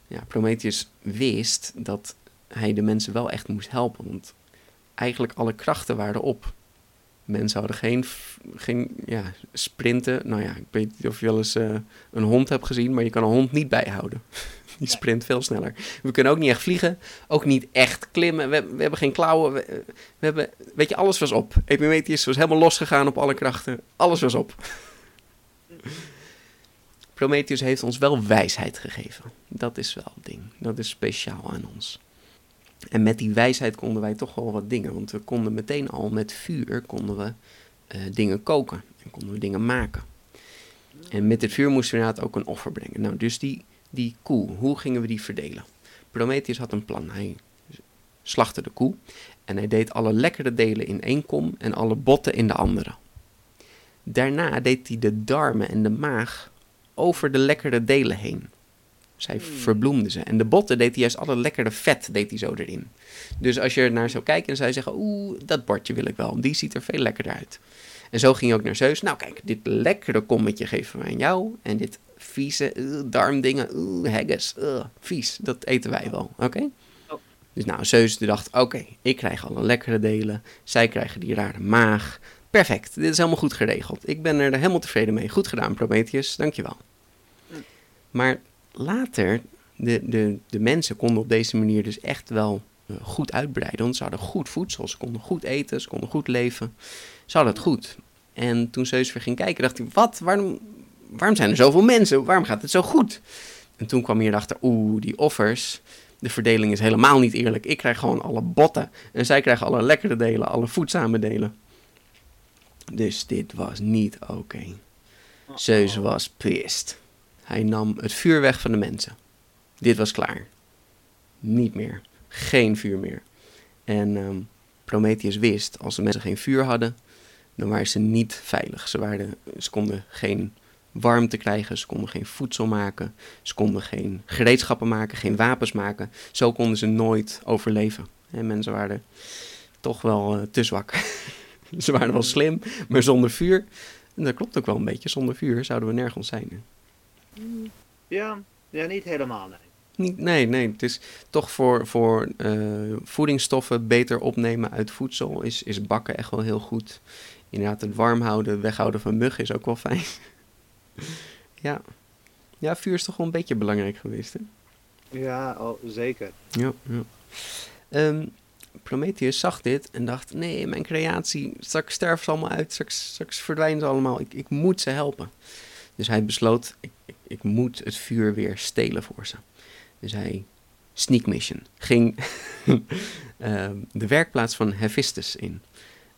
Ja, Prometheus wist dat hij de mensen wel echt moest helpen, want eigenlijk alle krachten waren op. Mensen hadden geen, geen ja, sprinten. Nou ja, ik weet niet of je wel eens uh, een hond hebt gezien, maar je kan een hond niet bijhouden. Die sprint veel sneller. We kunnen ook niet echt vliegen, ook niet echt klimmen. We, we hebben geen klauwen. We, we, hebben, weet je, alles was op. Epimetheus was helemaal losgegaan op alle krachten. Alles was op. Prometheus heeft ons wel wijsheid gegeven. Dat is wel een ding. Dat is speciaal aan ons. En met die wijsheid konden wij toch wel wat dingen. Want we konden meteen al met vuur konden we, uh, dingen koken. En konden we dingen maken. En met het vuur moesten we inderdaad ook een offer brengen. Nou, dus die, die koe, hoe gingen we die verdelen? Prometheus had een plan. Hij slachtte de koe. En hij deed alle lekkere delen in één kom en alle botten in de andere. Daarna deed hij de darmen en de maag over de lekkere delen heen. Zij hmm. verbloemde ze. En de botten deed hij juist alle lekkere vet deed hij zo erin. Dus als je er naar zou kijken, dan zou je zeggen, oeh, dat bordje wil ik wel. Die ziet er veel lekkerder uit. En zo ging je ook naar Zeus. Nou kijk, dit lekkere kommetje geven we aan jou. En dit vieze uh, darmdingen, oeh, haggis, uh, vies, dat eten wij wel. Oké? Oh. Dus nou, Zeus dacht, oké, ik krijg alle lekkere delen. Zij krijgen die rare maag. Perfect, dit is helemaal goed geregeld. Ik ben er helemaal tevreden mee. Goed gedaan, Prometheus, dankjewel. Hm. Maar later, de, de, de mensen konden op deze manier dus echt wel uh, goed uitbreiden. Want ze hadden goed voedsel, ze konden goed eten, ze konden goed leven. Ze hadden het goed. En toen Zeus weer ging kijken, dacht hij, wat, waarom, waarom zijn er zoveel mensen? Waarom gaat het zo goed? En toen kwam hij erachter, oeh, die offers, de verdeling is helemaal niet eerlijk. Ik krijg gewoon alle botten en zij krijgen alle lekkere delen, alle voedzame delen. Dus dit was niet oké. Zeus was pissed. Hij nam het vuur weg van de mensen. Dit was klaar. Niet meer. Geen vuur meer. En um, Prometheus wist, als de mensen geen vuur hadden, dan waren ze niet veilig. Ze, waren, ze konden geen warmte krijgen, ze konden geen voedsel maken, ze konden geen gereedschappen maken, geen wapens maken. Zo konden ze nooit overleven. En mensen waren toch wel uh, te zwak. ze waren wel slim, maar zonder vuur, en dat klopt ook wel een beetje, zonder vuur zouden we nergens zijn. Ja, ja niet helemaal, nee. Niet, nee, nee, het is toch voor, voor uh, voedingsstoffen beter opnemen uit voedsel is, is bakken echt wel heel goed. Inderdaad, het warm houden, weghouden van muggen is ook wel fijn. ja. ja, vuur is toch wel een beetje belangrijk geweest, hè? Ja, oh, zeker. Ja, ja. Um, Prometheus zag dit en dacht: nee, mijn creatie, straks sterven ze allemaal uit, straks, straks verdwijnen ze allemaal. Ik, ik moet ze helpen. Dus hij besloot: ik, ik, ik moet het vuur weer stelen voor ze. Dus hij, sneak mission, ging uh, de werkplaats van Hephaestus in.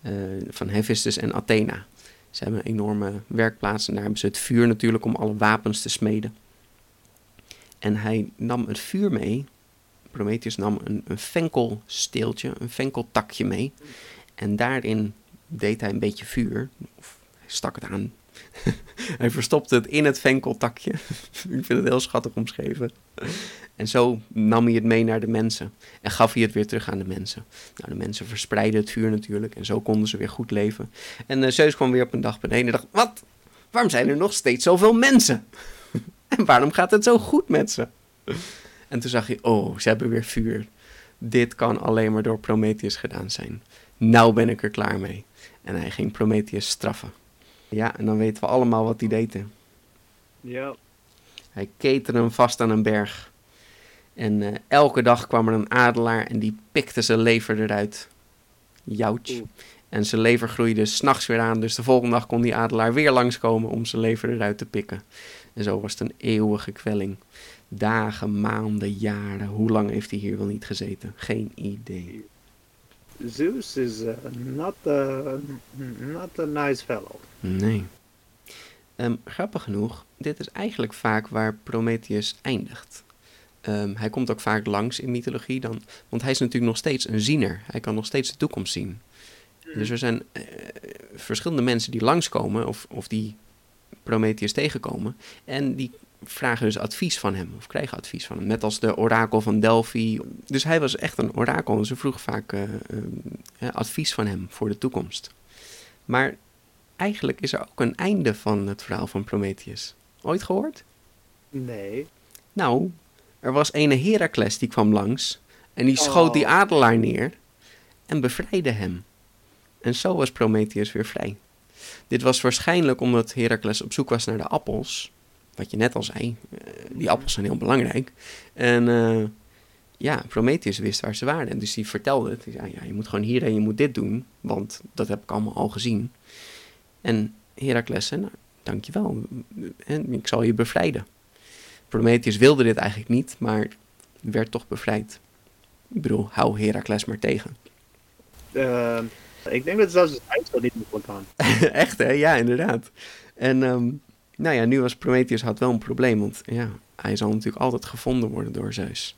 Uh, van Hephaestus en Athena. Ze hebben een enorme werkplaats en daar hebben ze het vuur natuurlijk om alle wapens te smeden. En hij nam het vuur mee. Prometheus nam een, een venkelsteeltje, een venkeltakje mee. En daarin deed hij een beetje vuur. Of hij stak het aan hij verstopte het in het venkeltakje. Ik vind het heel schattig omschreven. En zo nam hij het mee naar de mensen. En gaf hij het weer terug aan de mensen. Nou, de mensen verspreidden het vuur natuurlijk. En zo konden ze weer goed leven. En uh, Zeus kwam weer op een dag beneden en dacht... Wat? Waarom zijn er nog steeds zoveel mensen? en waarom gaat het zo goed met ze? En toen zag hij... Oh, ze hebben weer vuur. Dit kan alleen maar door Prometheus gedaan zijn. Nou ben ik er klaar mee. En hij ging Prometheus straffen. Ja, en dan weten we allemaal wat hij deed. Ja. Hij keterde hem vast aan een berg. En uh, elke dag kwam er een adelaar en die pikte zijn lever eruit. Jouwtje. En zijn lever groeide s'nachts weer aan, dus de volgende dag kon die adelaar weer langskomen om zijn lever eruit te pikken. En zo was het een eeuwige kwelling. Dagen, maanden, jaren. Hoe lang heeft hij hier wel niet gezeten? Geen idee. Zeus is uh, not, a, not a nice fellow. Nee. Um, grappig genoeg, dit is eigenlijk vaak waar Prometheus eindigt. Um, hij komt ook vaak langs in mythologie, dan, want hij is natuurlijk nog steeds een ziener. Hij kan nog steeds de toekomst zien. Mm. Dus er zijn uh, verschillende mensen die langskomen of, of die Prometheus tegenkomen. En die vragen dus advies van hem, of krijgen advies van hem. Net als de orakel van Delphi. Dus hij was echt een orakel en ze vroegen vaak uh, uh, advies van hem voor de toekomst. Maar eigenlijk is er ook een einde van het verhaal van Prometheus. Ooit gehoord? Nee. Nou, Er was ene Herakles die kwam langs en die schoot Oh. die adelaar neer en bevrijdde hem. En zo was Prometheus weer vrij. Dit was waarschijnlijk omdat Herakles op zoek was naar de appels. Wat je net al zei, eh, die appels zijn heel belangrijk. En eh, ja, Prometheus wist waar ze waren. En dus die vertelde het. Zei, ja, je moet gewoon hierheen, je moet dit doen. Want dat heb ik allemaal al gezien. En Herakles zei, nou, dankjewel. En ik zal je bevrijden. Prometheus wilde dit eigenlijk niet, maar werd toch bevrijd. Ik bedoel, hou Herakles maar tegen. Eh, ik denk dat zelfs het uitstel niet meer kan. Echt hè? Ja, inderdaad. En ehm, nou ja, nu was Prometheus had wel een probleem, want ja, hij zal natuurlijk altijd gevonden worden door Zeus.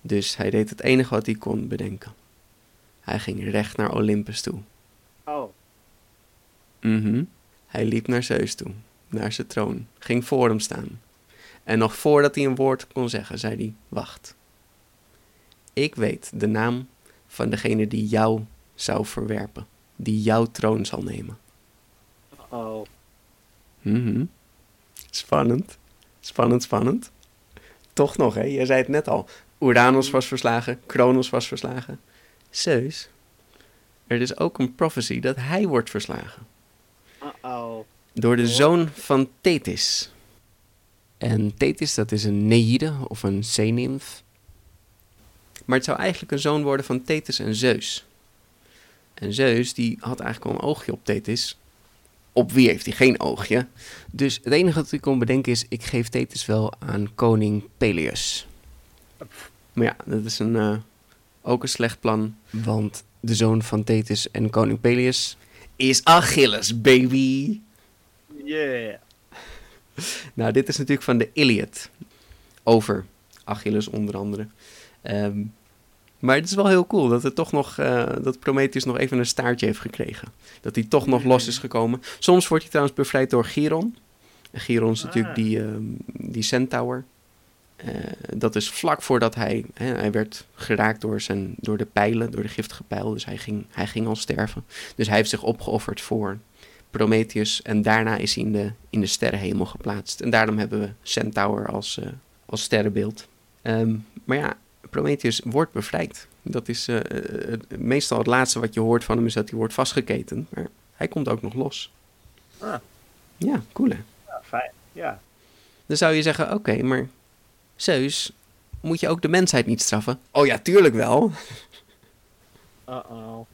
Dus hij deed het enige wat hij kon bedenken. Hij ging recht naar Olympus toe. Oh. Mhm. Hij liep naar Zeus toe, naar zijn troon, ging voor hem staan. En nog voordat hij een woord kon zeggen, zei hij: Wacht. Ik weet de naam van degene die jou zou verwerpen, die jouw troon zal nemen. Oh. Mhm. Spannend. Spannend, spannend. Toch nog, hè? Je zei het net al. Uranus was verslagen, Kronos was verslagen. Zeus. Er is ook een prophecy dat hij wordt verslagen. Uh-oh. Door de zoon van Thetis. En Thetis, dat is een Neïde of een zeenimf. Maar het zou eigenlijk een zoon worden van Thetis en Zeus. En Zeus, die had eigenlijk al een oogje op Thetis. Op wie heeft hij geen oogje? Dus het enige wat ik kon bedenken is, ik geef Thetis wel aan koning Peleus. Maar ja, dat is een, eh, ook een slecht plan. Want de zoon van Thetis en koning Peleus is Achilles, baby. Yeah. Nou, dit is natuurlijk van de Iliad. Over Achilles onder andere. Ehm, maar het is wel heel cool dat, het toch nog, eh, dat Prometheus nog even een staartje heeft gekregen. Dat hij toch nog los is gekomen. Soms wordt hij trouwens bevrijd door Chiron. En Chiron is natuurlijk Ah. die, ehm, die centaur. Eh, dat is vlak voordat hij, hè, hij werd geraakt door, zijn, door de pijlen, door de giftige pijl. Dus hij ging, hij ging al sterven. Dus hij heeft zich opgeofferd voor Prometheus. En daarna is hij in de, in de sterrenhemel geplaatst. En daarom hebben we Centaur als, eh, als sterrenbeeld. Ehm, maar ja, Prometheus wordt bevrijd. Dat is eh, eh, meestal het laatste wat je hoort van hem is dat hij wordt vastgeketend. Maar hij komt ook nog los. Ah. Ja, cool hè. Ja, fijn. Ja. Dan zou je zeggen, oké, maar Zeus, moet je ook de mensheid niet straffen? Oh ja, tuurlijk wel. Uh-oh.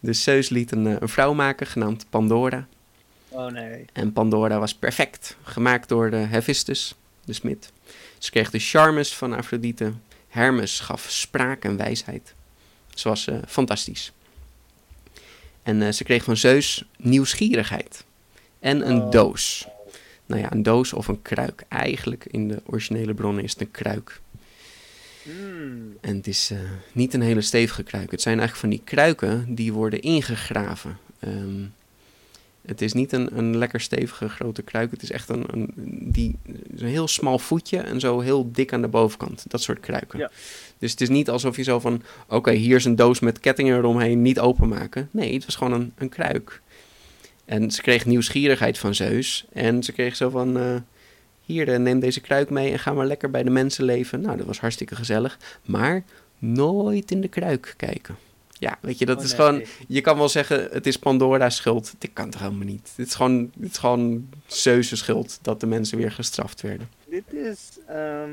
Dus Zeus liet een, eh, een vrouw maken genaamd Pandora. Oh nee. En Pandora was perfect, gemaakt door de Hephaestus, de smid. Ze kreeg de charmes van Afrodite. Hermes gaf spraak en wijsheid. Ze was eh, fantastisch. En eh, ze kreeg van Zeus nieuwsgierigheid. En een Oh. doos. Nou ja, een doos of een kruik. Eigenlijk in de originele bronnen is het een kruik. Hmm. En het is eh, niet een hele stevige kruik. Het zijn eigenlijk van die kruiken die worden ingegraven. Ehm, het is niet een, een lekker stevige grote kruik. Het is echt een, een, die, een heel smal voetje en zo heel dik aan de bovenkant. Dat soort kruiken. Ja. Dus het is niet alsof je zo van... Oké, hier is een doos met kettingen eromheen, niet openmaken. Nee, het was gewoon een, een kruik. En ze kreeg nieuwsgierigheid van Zeus. En ze kreeg zo van... eh, hier, eh, neem deze kruik mee en ga maar lekker bij de mensen leven. Nou, dat was hartstikke gezellig. Maar nooit in de kruik kijken. Ja, weet je, dat Oh, is nee. gewoon... Je kan wel zeggen, het is Pandora's schuld. Dit kan toch helemaal niet? Dit is gewoon, dit is gewoon Zeus' schuld dat de mensen weer gestraft werden. Dit is ehm,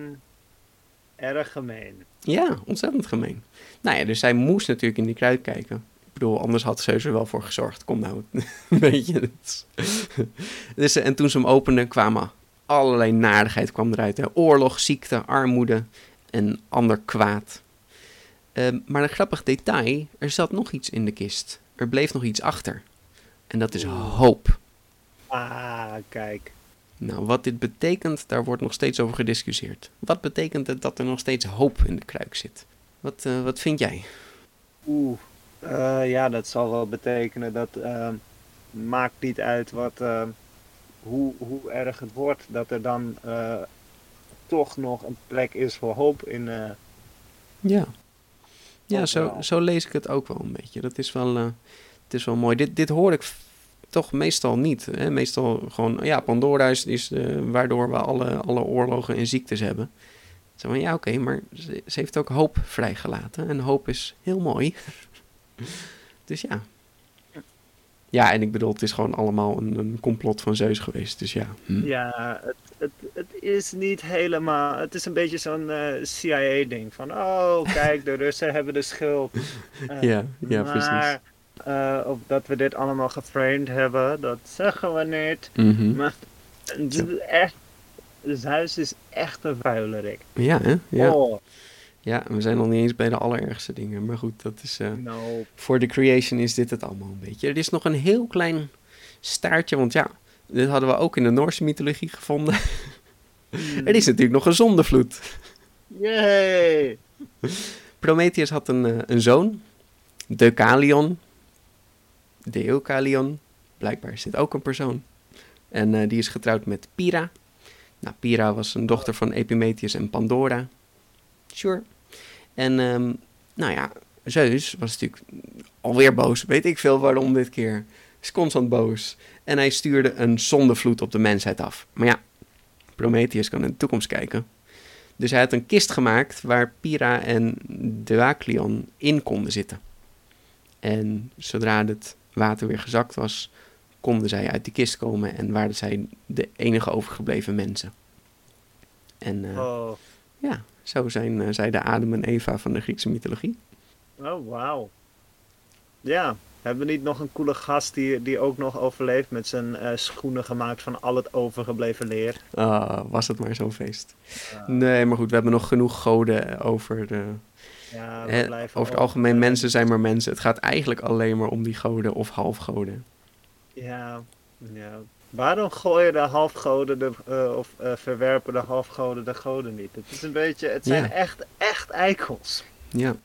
erg gemeen. Ja, ontzettend gemeen. Nou ja, dus zij moest natuurlijk in die kruik kijken. Ik bedoel, anders had Zeus er wel voor gezorgd. Kom nou, weet je. dus, en toen ze hem openden, kwamen allerlei nadigheid kwam eruit. Hè. Oorlog, ziekte, armoede en ander kwaad. Ehm, maar een grappig detail, er zat nog iets in de kist. Er bleef nog iets achter. En dat is hoop. Ah, kijk. Nou, wat dit betekent, daar wordt nog steeds over gediscussieerd. Wat betekent het dat er nog steeds hoop in de kruik zit? Wat, eh, wat vind jij? Oeh. Eh, ja, dat zal wel betekenen dat. ehm, maakt niet uit wat. ehm, hoe, hoe erg het wordt. Dat er dan. eh, toch nog een plek is voor hoop in. Ja. Ja, zo, zo lees ik het ook wel een beetje. Dat is wel, eh, het is wel mooi. Dit, dit hoor ik toch meestal niet. Hè? Meestal gewoon, ja, Pandora is, is eh, waardoor we alle, alle oorlogen en ziektes hebben. Zo van, ja oké, maar ze, ze heeft ook hoop vrijgelaten. En hoop is heel mooi. dus ja. Ja, en ik bedoel, het is gewoon allemaal een, een complot van Zeus geweest. Dus ja. hm. Ja, het, het, het is niet helemaal. Het is een beetje zo'n eh, CIA-ding. Van, oh, kijk, de Russen hebben de schuld. Eh, Ja, ja, precies. maar, eh, of dat we dit allemaal geframed hebben, dat zeggen we niet. Mhm. Maar het is echt. Zeus is echt een vuilerik. Ja, hè? Ja. Oh, ja, we zijn nog niet eens bij de allerergste dingen. Maar goed, dat is... eh, nou. voor de creation is dit het allemaal een beetje. Er is nog een heel klein staartje, want ja, dit hadden we ook in de Noorse mythologie gevonden. er is natuurlijk nog een zondevloed. Yay! Prometheus had een, eh, een zoon, Deucalion. Deucalion, blijkbaar is dit ook een persoon. En eh, die is getrouwd met Pyrrha. Nou, Pyrrha was een dochter van Epimetheus en Pandora. Sure. En, ehm, nou ja, Zeus was natuurlijk alweer boos. Weet ik veel waarom dit keer. Is constant boos. En hij stuurde een zondevloed op de mensheid af. Maar ja, Prometheus kan in de toekomst kijken. Dus hij had een kist gemaakt waar Pyrrha en Deucalion in konden zitten. En zodra het water weer gezakt was, konden zij uit die kist komen en waren zij de enige overgebleven mensen. En eh, Oh, ja, zo zijn eh, zij de Adam en Eva van de Griekse mythologie. oh wauw. Ja, hebben we niet nog een coole gast die, die ook nog overleeft met zijn eh, schoenen gemaakt van al het overgebleven leer? Ah, was het maar zo'n feest. Nee, maar goed, we hebben nog genoeg goden over de... Ja, over het algemeen, eh, mensen zijn maar mensen. Het gaat eigenlijk alleen maar om die goden of halfgoden. Ja, ja. Waarom gooien de halfgoden de, eh, of eh, verwerpen de halfgoden de goden niet? Het is een beetje, het zijn Ja. echt, echt eikels. Ja.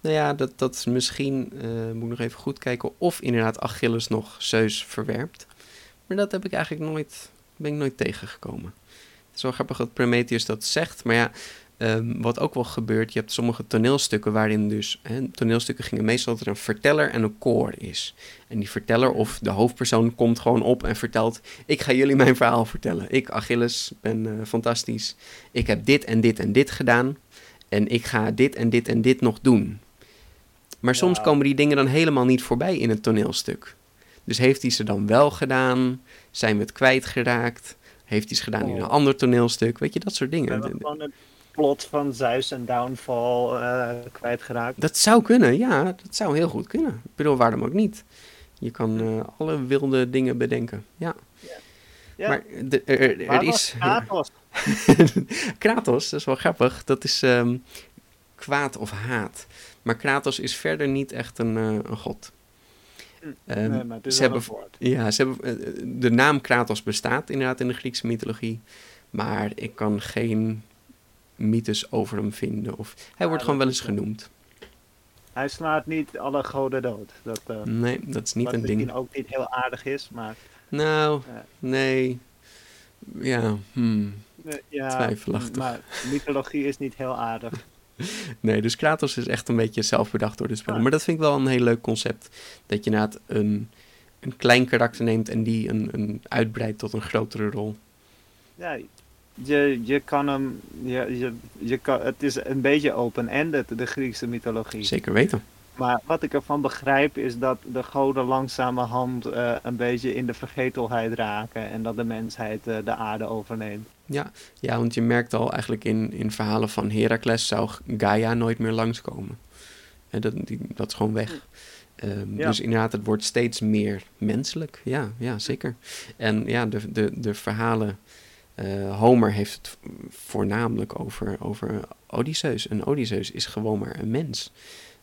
Nou ja, dat, dat is misschien, eh, moet ik nog even goed kijken, of inderdaad Achilles nog Zeus verwerpt. Maar dat heb ik eigenlijk nooit, ben ik nooit tegengekomen. Het is wel grappig dat Prometheus dat zegt, maar ja, ehm, wat ook wel gebeurt, je hebt sommige toneelstukken waarin dus, hè, toneelstukken gingen meestal dat er een verteller en een koor is. En die verteller of de hoofdpersoon komt gewoon op en vertelt, ik ga jullie mijn verhaal vertellen. Ik, Achilles, ben eh, fantastisch. Ik heb dit en dit en dit gedaan. En ik ga dit en dit en dit nog doen. Maar soms Ja. komen die dingen dan helemaal niet voorbij in het toneelstuk. Dus heeft hij ze dan wel gedaan? Zijn we het kwijtgeraakt? Heeft hij ze gedaan in een Oh. ander toneelstuk? Weet je, dat soort We dingen. hebben gewoon het plot van Zeus en Downfall eh, kwijtgeraakt. Dat zou kunnen, ja. Dat zou heel goed kunnen. Ik bedoel, waarom ook niet? Je kan eh, alle wilde dingen bedenken. Ja. Ja. Maar de- er, er- er is... Kratos? Kratos, dat is wel grappig. Dat is ehm, kwaad of haat. Maar Kratos is verder niet echt een, eh, een god. Ehm, nee, maar het is ze hebben, ja, ze hebben, de naam Kratos bestaat inderdaad in de Griekse mythologie. Maar ik kan geen mythes over hem vinden. Of, hij Ja, wordt gewoon wel eens genoemd. Hij slaat niet alle goden dood. Dat, eh, Nee, dat is niet wat een misschien ding. ook niet heel aardig is, maar... Nou, Ja. nee. Ja, hmm. eh, ja, Twijfelachtig. Maar mythologie is niet heel aardig. Nee, dus Kratos is echt een beetje zelf bedacht door de spellen. Ah. Maar dat vind ik wel een heel leuk concept. Dat je inderdaad een, een klein karakter neemt en die een, een uitbreidt tot een grotere rol. Ja, je, je kan hem... Je, je, je kan, het is een beetje open-ended, de Griekse mythologie. Zeker weten. Maar wat ik ervan begrijp is dat de goden langzamerhand eh een beetje in de vergetelheid raken. En dat de mensheid eh, de aarde overneemt. Ja, ja, want je merkt al eigenlijk in, in verhalen van Heracles zou Gaia nooit meer langskomen. En dat, die, dat is gewoon weg. Ehm, Ja. Dus inderdaad, het wordt steeds meer menselijk. Ja, ja zeker. En ja, de, de, de verhalen. Eh, Homer heeft het voornamelijk over, over Odysseus. En Odysseus is gewoon maar een mens.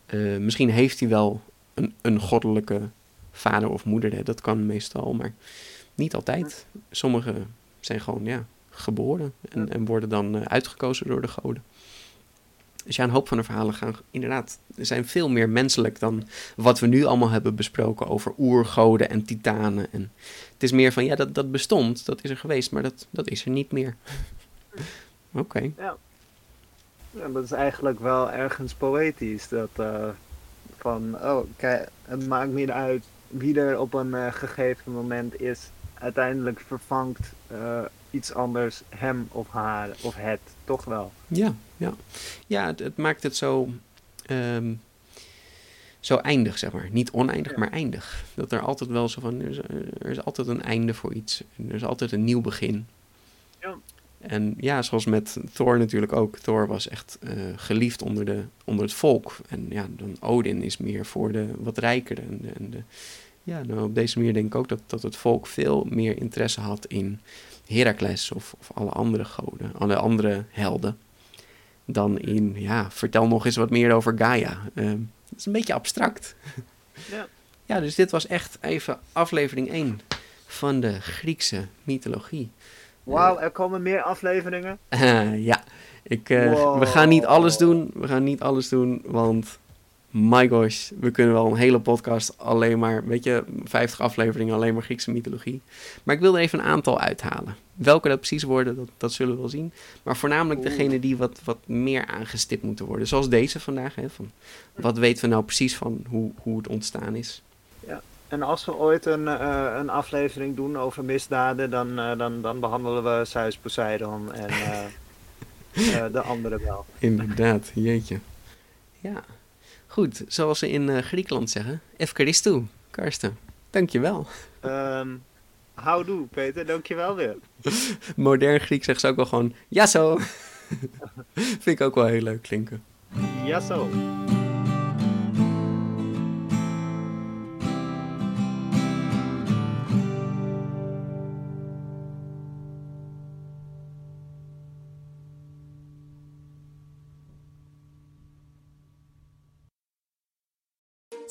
Eh, misschien heeft hij wel een, een goddelijke vader of moeder. Hè? Dat kan meestal, maar niet altijd. Sommigen zijn gewoon ja, geboren en, en worden dan eh, uitgekozen door de goden. Dus ja, een hoop van de verhalen gaan inderdaad, zijn veel meer menselijk dan wat we nu allemaal hebben besproken over oergoden en titanen. En het is meer van, ja, dat, dat bestond, dat is er geweest, maar dat, dat is er niet meer. Oké, Ja, dat is eigenlijk wel ergens poëtisch. Dat eh, van, oh, kijk, het maakt niet uit wie er op een eh, gegeven moment is. Uiteindelijk vervangt eh, iets anders hem of haar of het toch wel. Ja, ja. ja het, het maakt het zo, ehm, zo eindig, zeg maar. Niet oneindig, Ja. maar eindig. Dat er altijd wel zo van, er is, er is altijd een einde voor iets. Er is altijd een nieuw begin. Ja. En ja, zoals met Thor natuurlijk ook. Thor was echt eh, geliefd onder, de, onder het volk. En ja, dan Odin is meer voor de wat rijkere. En de, en de, ja, nou, op deze manier denk ik ook dat, dat het volk veel meer interesse had in Heracles of, of alle andere goden, alle andere helden. Dan in, ja, vertel nog eens wat meer over Gaia. Ehm, dat is een beetje abstract. Ja. Ja, dus dit was echt even aflevering 1 van de Griekse mythologie. Wauw, er komen meer afleveringen. Ja, ik, eh, Wow. we gaan niet alles doen. We gaan niet alles doen, want my gosh, we kunnen wel een hele podcast alleen maar, weet je, 50 afleveringen alleen maar Griekse mythologie. Maar ik wil er even een aantal uithalen. Welke dat precies worden, dat, dat zullen we wel zien. Maar voornamelijk degene die wat, wat meer aangestipt moeten worden. Zoals deze vandaag. Hè, van, wat weten we nou precies van hoe, hoe het ontstaan is? En als we ooit een, eh, een aflevering doen over misdaden, dan, eh, dan, dan behandelen we Zeus Poseidon en eh, de andere wel. Inderdaad, jeetje. Ja, goed. Zoals ze in eh, Griekenland zeggen, Efkaristou, Karsten. Dankjewel. Ehm houdoe, Peter, dankjewel weer. Modern Griek zegt ze ook wel gewoon, ja zo. Vind ik ook wel heel leuk klinken. Ja,